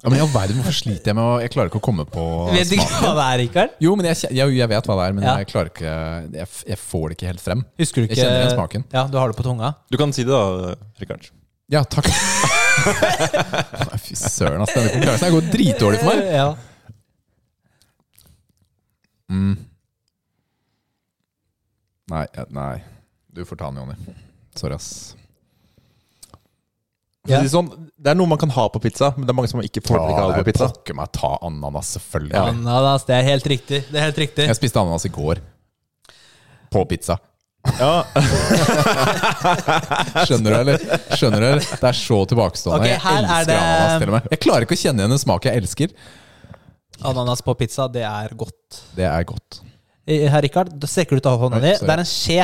B: Ja, men i all verden, hvorfor sliter jeg med å Jeg klarer ikke å komme på
A: Vet du ikke hva det er, Rikard?
B: Jo, men jeg, kje- jeg, jeg vet hva det er, men
A: Ja.
B: jeg klarer ikke jeg, f- jeg får det ikke helt frem.
A: Husker du
B: Jeg kjenner igjen smaken.
A: Ja, du har det på tunga?
C: Du kan si det, da, Rikard.
B: Ja, takk. Nei, Fy søren, ass. Denne konkurransen her går dritdårlig for meg.
A: Ja.
B: Mm. Nei, nei. Du får ta den, Jonny. Sorry, ass.
A: Ja.
C: det sånn, det er noe man kan ha på pizza, men det er mange som ikke får ha det på pizza.
B: pokker meg ta ananas, selvfølgelig.
A: Ananas, det er helt riktig. Det er helt riktig.
B: Jeg spiste ananas i går. På pizza.
C: Ja,
B: Skjønner du, eller? Skjønner du? eller? Det er så tilbakestående.
A: Okay,
B: jeg
A: er
B: elsker
A: det-
B: ananas, til og med. Jeg klarer ikke å kjenne igjen en smak jeg elsker.
A: Ananas på pizza, det er godt.
B: Det er godt.
A: Eh, Herr Rikard, da strekker du ut av hånda di. Det er en skje.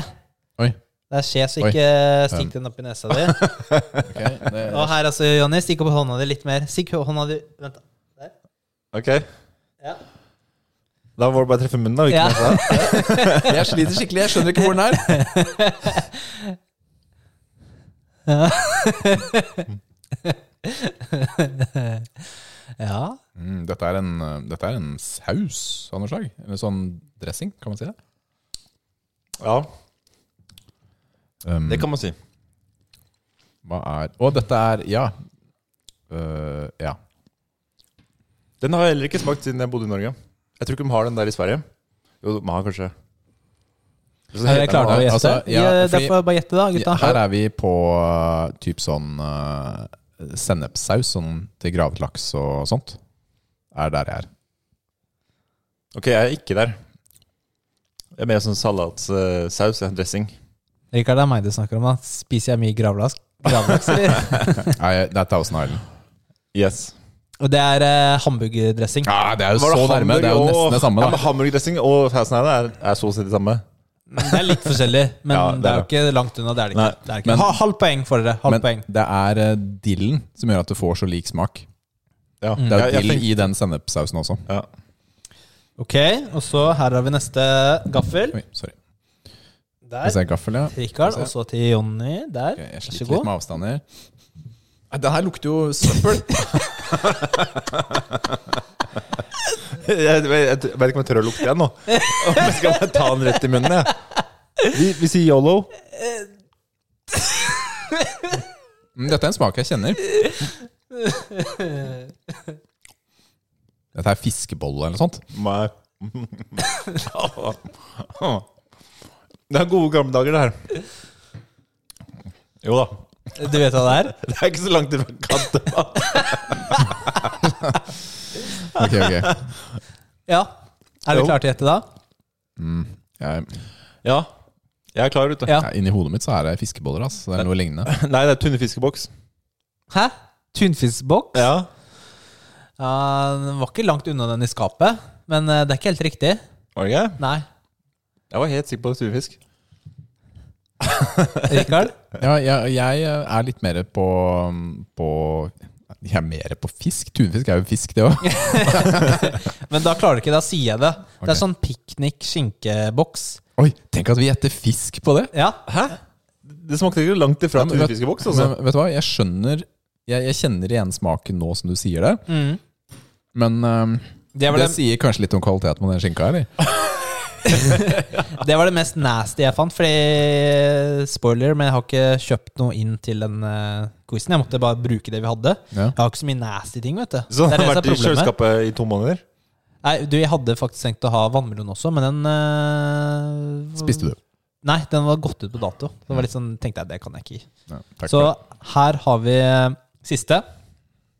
B: Oi.
A: Det er skje, så
B: Oi.
A: ikke stikk den opp i nesa di.
B: ok. er...
A: Og her altså, Jonny, stikk opp hånda di litt mer. Stikk hånda di Vent. da.
C: ok.
A: Ja.
C: Da var det bare treffe munnen, da. Ikke
A: Ja.
C: nesa.
B: jeg sliter skikkelig. Jeg skjønner ikke hvor den er.
A: Ja.
B: Mm, dette, er en, uh, dette er en saus av noe slag. Eller sånn dressing, kan man si det?
C: Ja,
B: Um,
C: det kan man si.
B: Hva er Å, dette er Ja. Uh, ja.
C: Den har jeg heller ikke smakt siden jeg bodde i Norge. Jeg tror ikke de har den der i Sverige. Jo, de har kanskje. Så
A: Er
C: heter
A: dere å gjette?
B: altså, ja,
A: ja, Derfor bare gjette, da, gutta.
B: Her er vi på uh, typ sånn uh, sennepssaus sånn til gravet laks og sånt. Er der jeg er.
C: Ok, jeg er ikke der. Jeg er mer sånn salatsaus, ja, dressing.
A: Rikard, det er meg du snakker om. da Spiser jeg mye gravlaks? Gravlaks.
B: Nei, det er Thousand Island.
C: Yes.
A: Og det er eh, hamburgerdressing.
B: Ja, det er jo
C: Var
B: så nærme. Det er jo nesten det samme.
C: Ja,
B: Da.
C: men Hamburgerdressing og Thousand Island er, er så å si det samme.
A: Det er litt forskjellig, men
C: Ja,
A: det,
C: det
A: er jo ikke langt unna. Det er det ikke.
C: Nei,
A: det er ikke.
B: men-
A: ha, halvt poeng for dere. Halv
B: Men
A: poeng.
B: det er uh, dillen som gjør at du får så lik smak.
C: Ja.
B: Det er jo dill i den sennepssausen også.
C: ja.
A: Ok, og så her har vi neste gaffel.
B: Oi, sorry.
A: Der.
B: Hvis jeg gaffel, ja.
A: Rikard, og så til Jonny. Der.
B: Okay, Jeg
A: Vær så
B: sliter litt med avstander. Det her lukter jo søppel.
C: Jeg, jeg, jeg vet ikke om jeg tør å lukte igjen nå. Om jeg skal bare ta den rett i munnen, jeg. Vi, vi sier yolo.
B: Mm, Dette er en smak jeg kjenner. Dette er fiskebolle eller noe sånt.
C: Nei. Det er gode gamle dager, det her. Jo da.
A: Du vet hva det er?
C: Det er ikke så langt ifra katta.
B: Ok, ok.
A: Ja. Er
C: Jo.
A: du klar til å gjette, da?
B: Mm, jeg,
C: Ja, jeg er klar ute.
A: Ja.
B: ja, inni hodet mitt så er det fiskeboller. ass. Det er noe lignende.
C: Nei, det er tunfiskeboks.
A: Hæ? Tunfiskboks?
C: Ja.
A: Ja, Den var ikke langt unna den i skapet, men eh, det er ikke helt riktig.
C: Var det ikke?
A: Nei.
C: Jeg var helt sikker på tunnefisk.
A: Rikard?
B: Ja, jeg, jeg er litt mer på, på Jeg er mer på fisk. Tunfisk er jo fisk, det òg.
A: Men da klarer du ikke, da sier jeg det. Det er sånn piknik-skinkeboks.
B: Oi, tenk at vi gjetter fisk på det!
A: Ja.
C: Hæ? Det smakte ikke langt ifra
B: en men vet-.
C: Altså.
B: Men vet du hva, jeg skjønner Jeg, jeg kjenner igjen smaken nå som du sier det,
A: Mm.
B: Men um,
A: Det,
B: det sier kanskje litt om kvaliteten på den skinka, eller?
A: det var det mest nasty jeg fant. Fordi, spoiler, men jeg har ikke kjøpt noe inn til den uh, quizen. Jeg måtte bare bruke det vi hadde.
B: Ja.
A: Jeg har ikke så mye nasty ting, vet du.
C: Så
A: det
C: den har vært i kjøleskapet i to måneder?
A: Nei, du, jeg hadde faktisk tenkt å ha vannmelon også, men den uh,
B: Spiste du?
A: Nei, den var gått ut på dato. Det var litt sånn, tenkte jeg, det kan jeg ikke gi.
B: Ja,
A: Så her har vi eh, siste.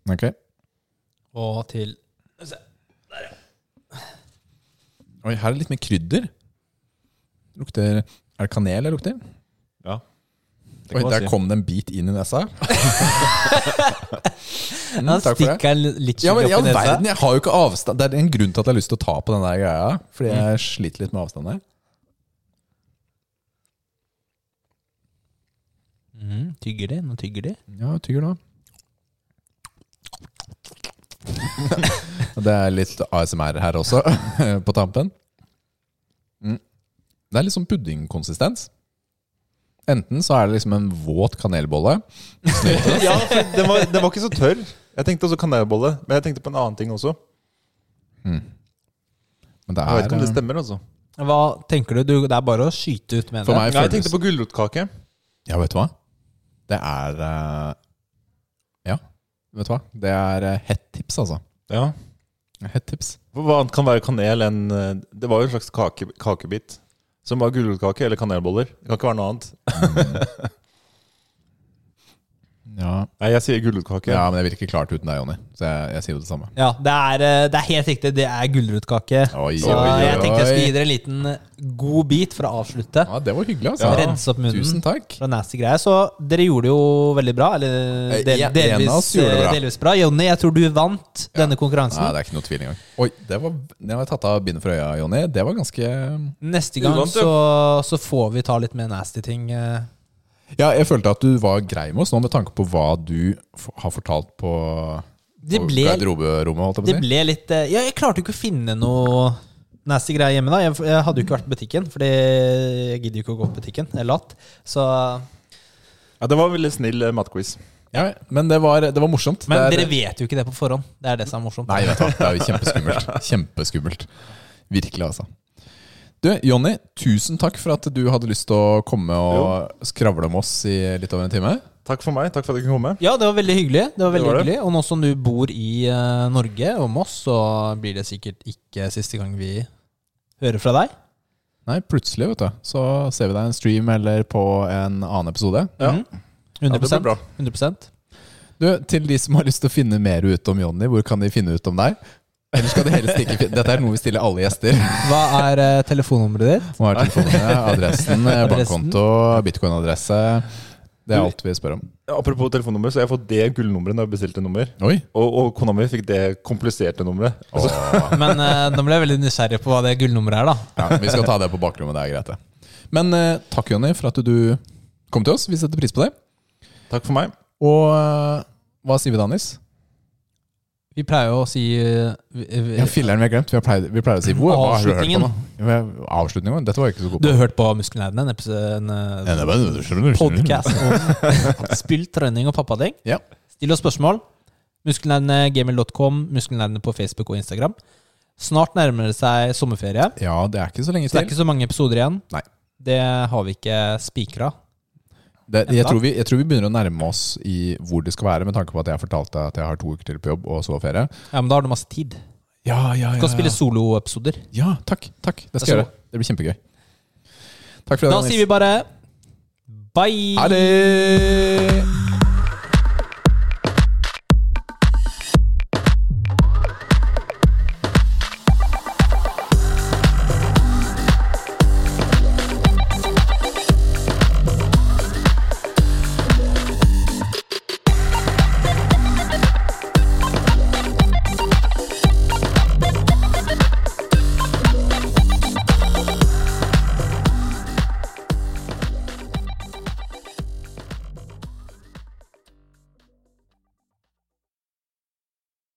B: Ok.
A: Og til
B: Oi, her er det litt mer krydder. Lukter Er det kanel jeg lukter?
C: Ja. Det
B: Oi, der
C: si.
B: kom det en bit inn i nesa. Mm, Han det.
A: stikker litt
B: Ja, men i all
A: opp i nesa.
B: verden, jeg har jo ikke avstand Det er en grunn til at jeg har lyst til å ta på den der greia. Fordi jeg sliter litt med avstand der.
A: Mm, tygger de? Nå tygger de.
B: Ja, tygger nå. Det er litt ASMR her også, på tampen. Mm. Det er litt sånn puddingkonsistens. Enten så er det liksom en våt kanelbolle.
C: ja, for den var, den var ikke så tørr. Jeg tenkte også kanelbolle, men jeg tenkte på en annen ting også.
B: Men det
C: Jeg vet ikke om det
B: er
C: stemmer, altså.
A: Hva tenker du? du? Det er bare å skyte ut,
B: med
A: det.
B: meg
C: Ja, jeg tenkte på gulrotkake.
B: Ja, vet du hva? Det er eh, vet du hva? Det er eh, hett tips, altså.
C: Ja.
B: Hett tips.
C: Hva annet kan være kanel enn eh, Det var jo en slags kake, kakebit. Som var gulrotkake eller kanelboller. Det kan ikke være noe annet.
B: Ja.
C: Nei, jeg sier gulrotkake.
B: ja, men jeg ville ikke klart uten deg, Jonny. Så jeg, jeg sier jo det samme.
A: Ja, det er, eh, det er helt riktig. Det er gulrotkake.
B: Oi,
A: Så
B: oi,
A: jeg tenkte jeg skulle gi dere en liten eh, god bit for å avslutte.
B: Ja, det var hyggelig, altså.
C: Ja.
A: Rense opp munnen
B: Tusen takk.
A: fra nasty greier. Så dere gjorde det jo veldig bra. Eller
B: Eh,
A: del,
B: ja, en av
A: delvis,
B: oss gjorde det bra.
A: delvis bra. Jonny, jeg tror du vant denne konkurransen.
B: Nei, det er ikke noe tvil engang. Oi, det var, det var tatt av bindet for øya, Jonny. Det var ganske
A: Neste gang
C: Uvant,
A: så, så får vi ta litt mer nasty ting.
B: Ja, jeg følte at du var grei med oss nå, med tanke på hva du f har fortalt på,
A: Det
B: på
A: ble,
B: garderoberommet, holdt jeg
A: det
B: på å si.
A: ble litt eh, Ja, jeg klarte jo ikke å finne noe nasty greier hjemme. da Jeg, jeg hadde jo ikke vært på butikken, Fordi jeg gidder jo ikke å gå på butikken. Jeg er latt. Så
C: Ja, det var en veldig snill eh, matquiz.
B: Ja, men det var, det var morsomt.
A: Men
B: det er,
A: dere vet jo ikke det på forhånd. Det er det som er morsomt.
B: Nei, vet du. Det er jo kjempeskummelt. Kjempeskummelt. Virkelig, altså. Du, Jonny, tusen takk for at du hadde lyst til å komme og skravle om oss i litt over en time.
C: Takk for meg. Takk for at jeg kunne komme.
A: Ja, det var veldig hyggelig. Det var veldig
C: Det var det.
A: hyggelig Og nå som du bor i uh, Norge og Moss, så blir det sikkert ikke siste gang vi hører fra deg.
B: Nei, plutselig, vet du, så ser vi deg i en stream eller på en annen episode.
C: Ja. Ja,
A: 100,
C: det blir bra.
A: 100%.
B: Du, til de som har lyst til å finne mer ut om Jonny, hvor kan de finne ut om deg? Eller skal det helst ikke Dette er noe vi stiller alle gjester.
A: Hva er uh, telefonnummeret ditt?
B: Hva er telefonnummeret, adressen, eh, bankkonto, bitcoin-adresse? Det er alt vi spør om.
C: Apropos telefonnummer, så jeg har fått det gullnummeret når jeg bestilte nummer.
B: Oi!
C: Og, og kona mi fikk det kompliserte nummeret.
B: Åh.
A: Men uh, nå ble jeg veldig nysgjerrig på hva det gullnummeret er, da.
B: Ja, vi skal ta det på bakrommet, det er greit, det. Men uh, takk, Jonny, for at du kom til oss. Vi setter pris på det.
C: Takk for meg.
B: Og uh, hva sier vi da, Nis?
A: Vi pleier jo å si eh, vi, vi,
B: Ja, Filleren vi har glemt. Vi pleier, vi pleier å si hvor, hva har du hørt på nå? Avslutningen? Dette var jeg ikke så god
A: Du har hørt på Muskelnerden, en, episode- en eh, podcast om spill, trening og pappading?
B: Ja.
A: Still oss spørsmål. Muskelnerdene.gmil.com, Muskelnerdene på Facebook og Instagram. Snart nærmer det seg sommerferie,
B: Ja, det er ikke så lenge
A: så det er ikke så mange episoder igjen.
B: Nei.
A: Det har vi ikke spikra.
B: Det, jeg, tror vi, jeg tror vi begynner å nærme oss i hvor det skal være, med tanke på at jeg fortalte at jeg har to uker til på jobb og så ferie.
A: Ja, men da har du masse tid.
B: Ja, ja, ja.
A: Du kan spille soloepisoder.
B: Ja, takk. takk. Det skal jeg gjøre. Det blir kjempegøy. Takk for det.
A: Da sier vi bare bye!
B: Ha det!